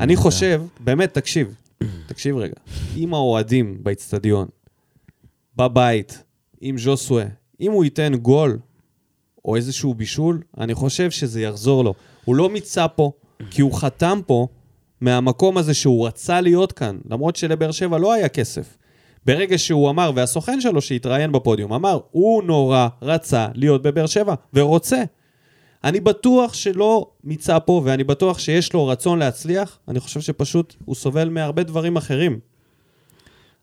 אני לי, חושב, באמת, תקשיב, תקשיב רגע, אם האוהדים באיצטדיון, בבית, עם ז'וסווה, אם הוא ייתן גול או איזשהו בישול, אני חושב שזה יחזור לו. הוא לא מיצה פה, כי הוא חתם פה מהמקום הזה שהוא רצה להיות כאן, למרות שלבאר שבע לא היה כסף. ברגע שהוא אמר, והסוכן שלו שהתראיין בפודיום, אמר, הוא נורא רצה להיות בבאר שבע, ורוצה. אני בטוח שלא מיצה פה, ואני בטוח שיש לו רצון להצליח, אני חושב שפשוט הוא סובל מהרבה דברים אחרים.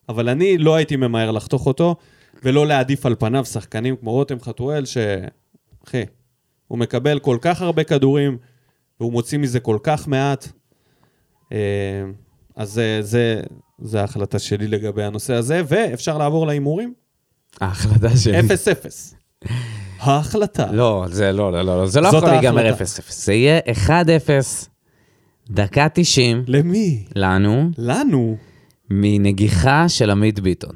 אבל אני לא הייתי ממהר לחתוך אותו, ולא להעדיף על פניו שחקנים כמו רותם חתואל, ש... אחי, הוא מקבל כל כך הרבה כדורים, והוא מוציא מזה כל כך מעט. אה, אז זה, זה, זה ההחלטה שלי לגבי הנושא הזה, ואפשר לעבור להימורים? ההחלטה שלי. 0-0. ההחלטה. לא, זה לא, לא, לא, זה לא יכול להיגמר ההחלטה. 0-0. זה יהיה 1-0, דקה 90, למי? לנו, לנו. מנגיחה של עמית ביטון.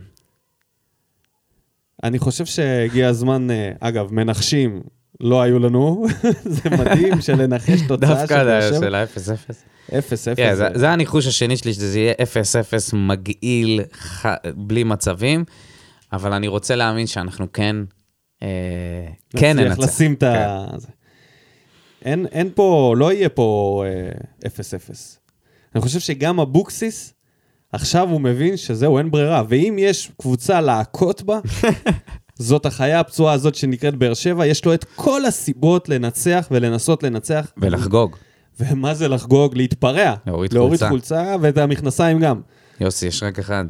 אני חושב שהגיע הזמן, אה, אגב, מנחשים לא היו לנו, זה מדהים שלנחש תוצאה של דווקא באר שבע. של ה-0-0. 0-0. כן, זה- זה הניחוש השני שלי, שזה יהיה 0-0 מגעיל, ח- בלי מצבים, אבל אני רוצה להאמין שאנחנו כן, אה, כן נצליח ננצח. לשים את ה... זה. אין, אין פה, לא יהיה פה אה, 0-0. אני חושב שגם אבוקסיס, עכשיו הוא מבין שזהו, אין ברירה. ואם יש קבוצה להכות בה, זאת החיה הפצועה הזאת שנקראת באר שבע, יש לו את כל הסיבות לנצח ולנסות לנצח. ולחגוג. ומה זה לחגוג? להתפרע. להוריד להוריד חולצה. חולצה ואת המכנסיים גם. יוסי, יש רק אחד.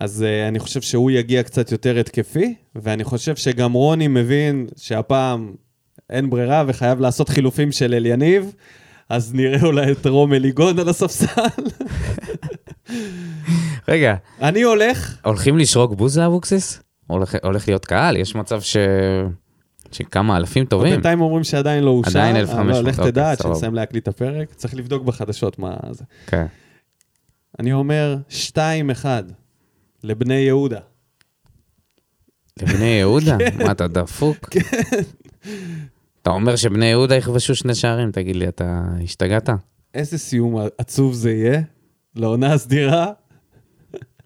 אז uh, אני חושב שהוא יגיע קצת יותר התקפי, ואני חושב שגם רוני מבין שהפעם אין ברירה וחייב לעשות חילופים של אליניב, אז נראה אולי את רום אליגון על הספסל. רגע, אני הולך, הולכים לשרוק בוז לאבוקסיס? הולך, הולך להיות קהל? יש מצב ש... שכמה אלפים טובים. בינתיים אומרים שעדיין לא אושר. עדיין אבל 1,500, לך אוקיי, תדע עד. שנסיים להקליט את הפרק, צריך לבדוק בחדשות מה זה. כן. אני אומר 2-1 לבני יהודה. לבני יהודה? מה, אתה דפוק? אתה אומר שבני יהודה יכבשו שני שערים, תגיד לי, אתה השתגעת? איזה סיום עצוב זה יהיה לעונה הסדירה.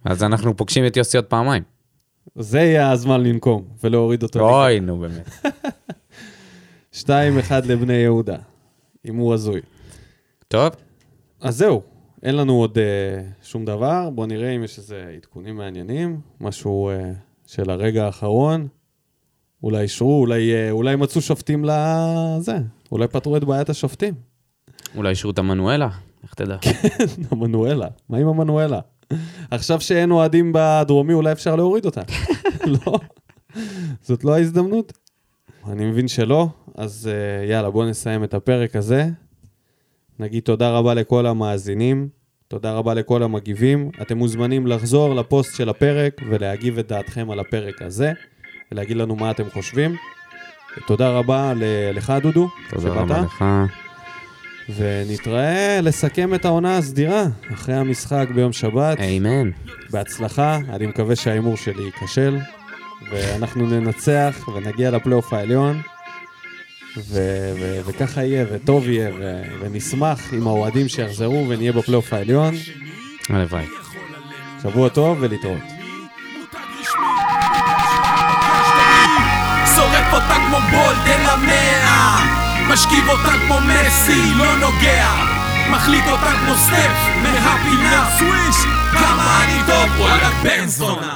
אז אנחנו פוגשים את יוסי עוד פעמיים. זה יהיה הזמן לנקום ולהוריד אותו. אוי, נו באמת. 2-1 לבני יהודה. הימור הזוי. טוב, אז זהו, אין לנו עוד uh, שום דבר. בואו נראה אם יש איזה עדכונים מעניינים, משהו uh, של הרגע האחרון. אולי אישרו, אולי, uh, אולי מצאו שופטים לזה, אולי פתרו את בעיית השופטים. אולי אישרו את המנואלה, איך תדע? המנואלה, מה עם המנואלה? עכשיו שאין אוהדים בדרומי, אולי אפשר להוריד אותה. לא, זאת לא ההזדמנות. אני מבין שלא, אז uh, יאללה, בואו נסיים את הפרק הזה. נגיד תודה רבה לכל המאזינים, תודה רבה לכל המגיבים. אתם מוזמנים לחזור לפוסט של הפרק ולהגיב את דעתכם על הפרק הזה, ולהגיד לנו מה אתם חושבים. תודה רבה לך, דודו, תודה רבה לך. ונתראה לסכם את העונה הסדירה אחרי המשחק ביום שבת. איימן. בהצלחה, אני מקווה שההימור שלי ייכשל, ואנחנו ננצח ונגיע לפלייאוף העליון, ו- ו- וככה יהיה, וטוב יהיה, ו- ונשמח עם האוהדים שיחזרו ונהיה בפלייאוף העליון. הלוואי. שבוע טוב ולהתראות. שורף אותה כמו בולדן למאה משכיב אותה כמו מסי, לא נוגע. מחליט אותה כמו סטף, מהפינה. סוויש! כמה אני טוב, וואלה בן זונה.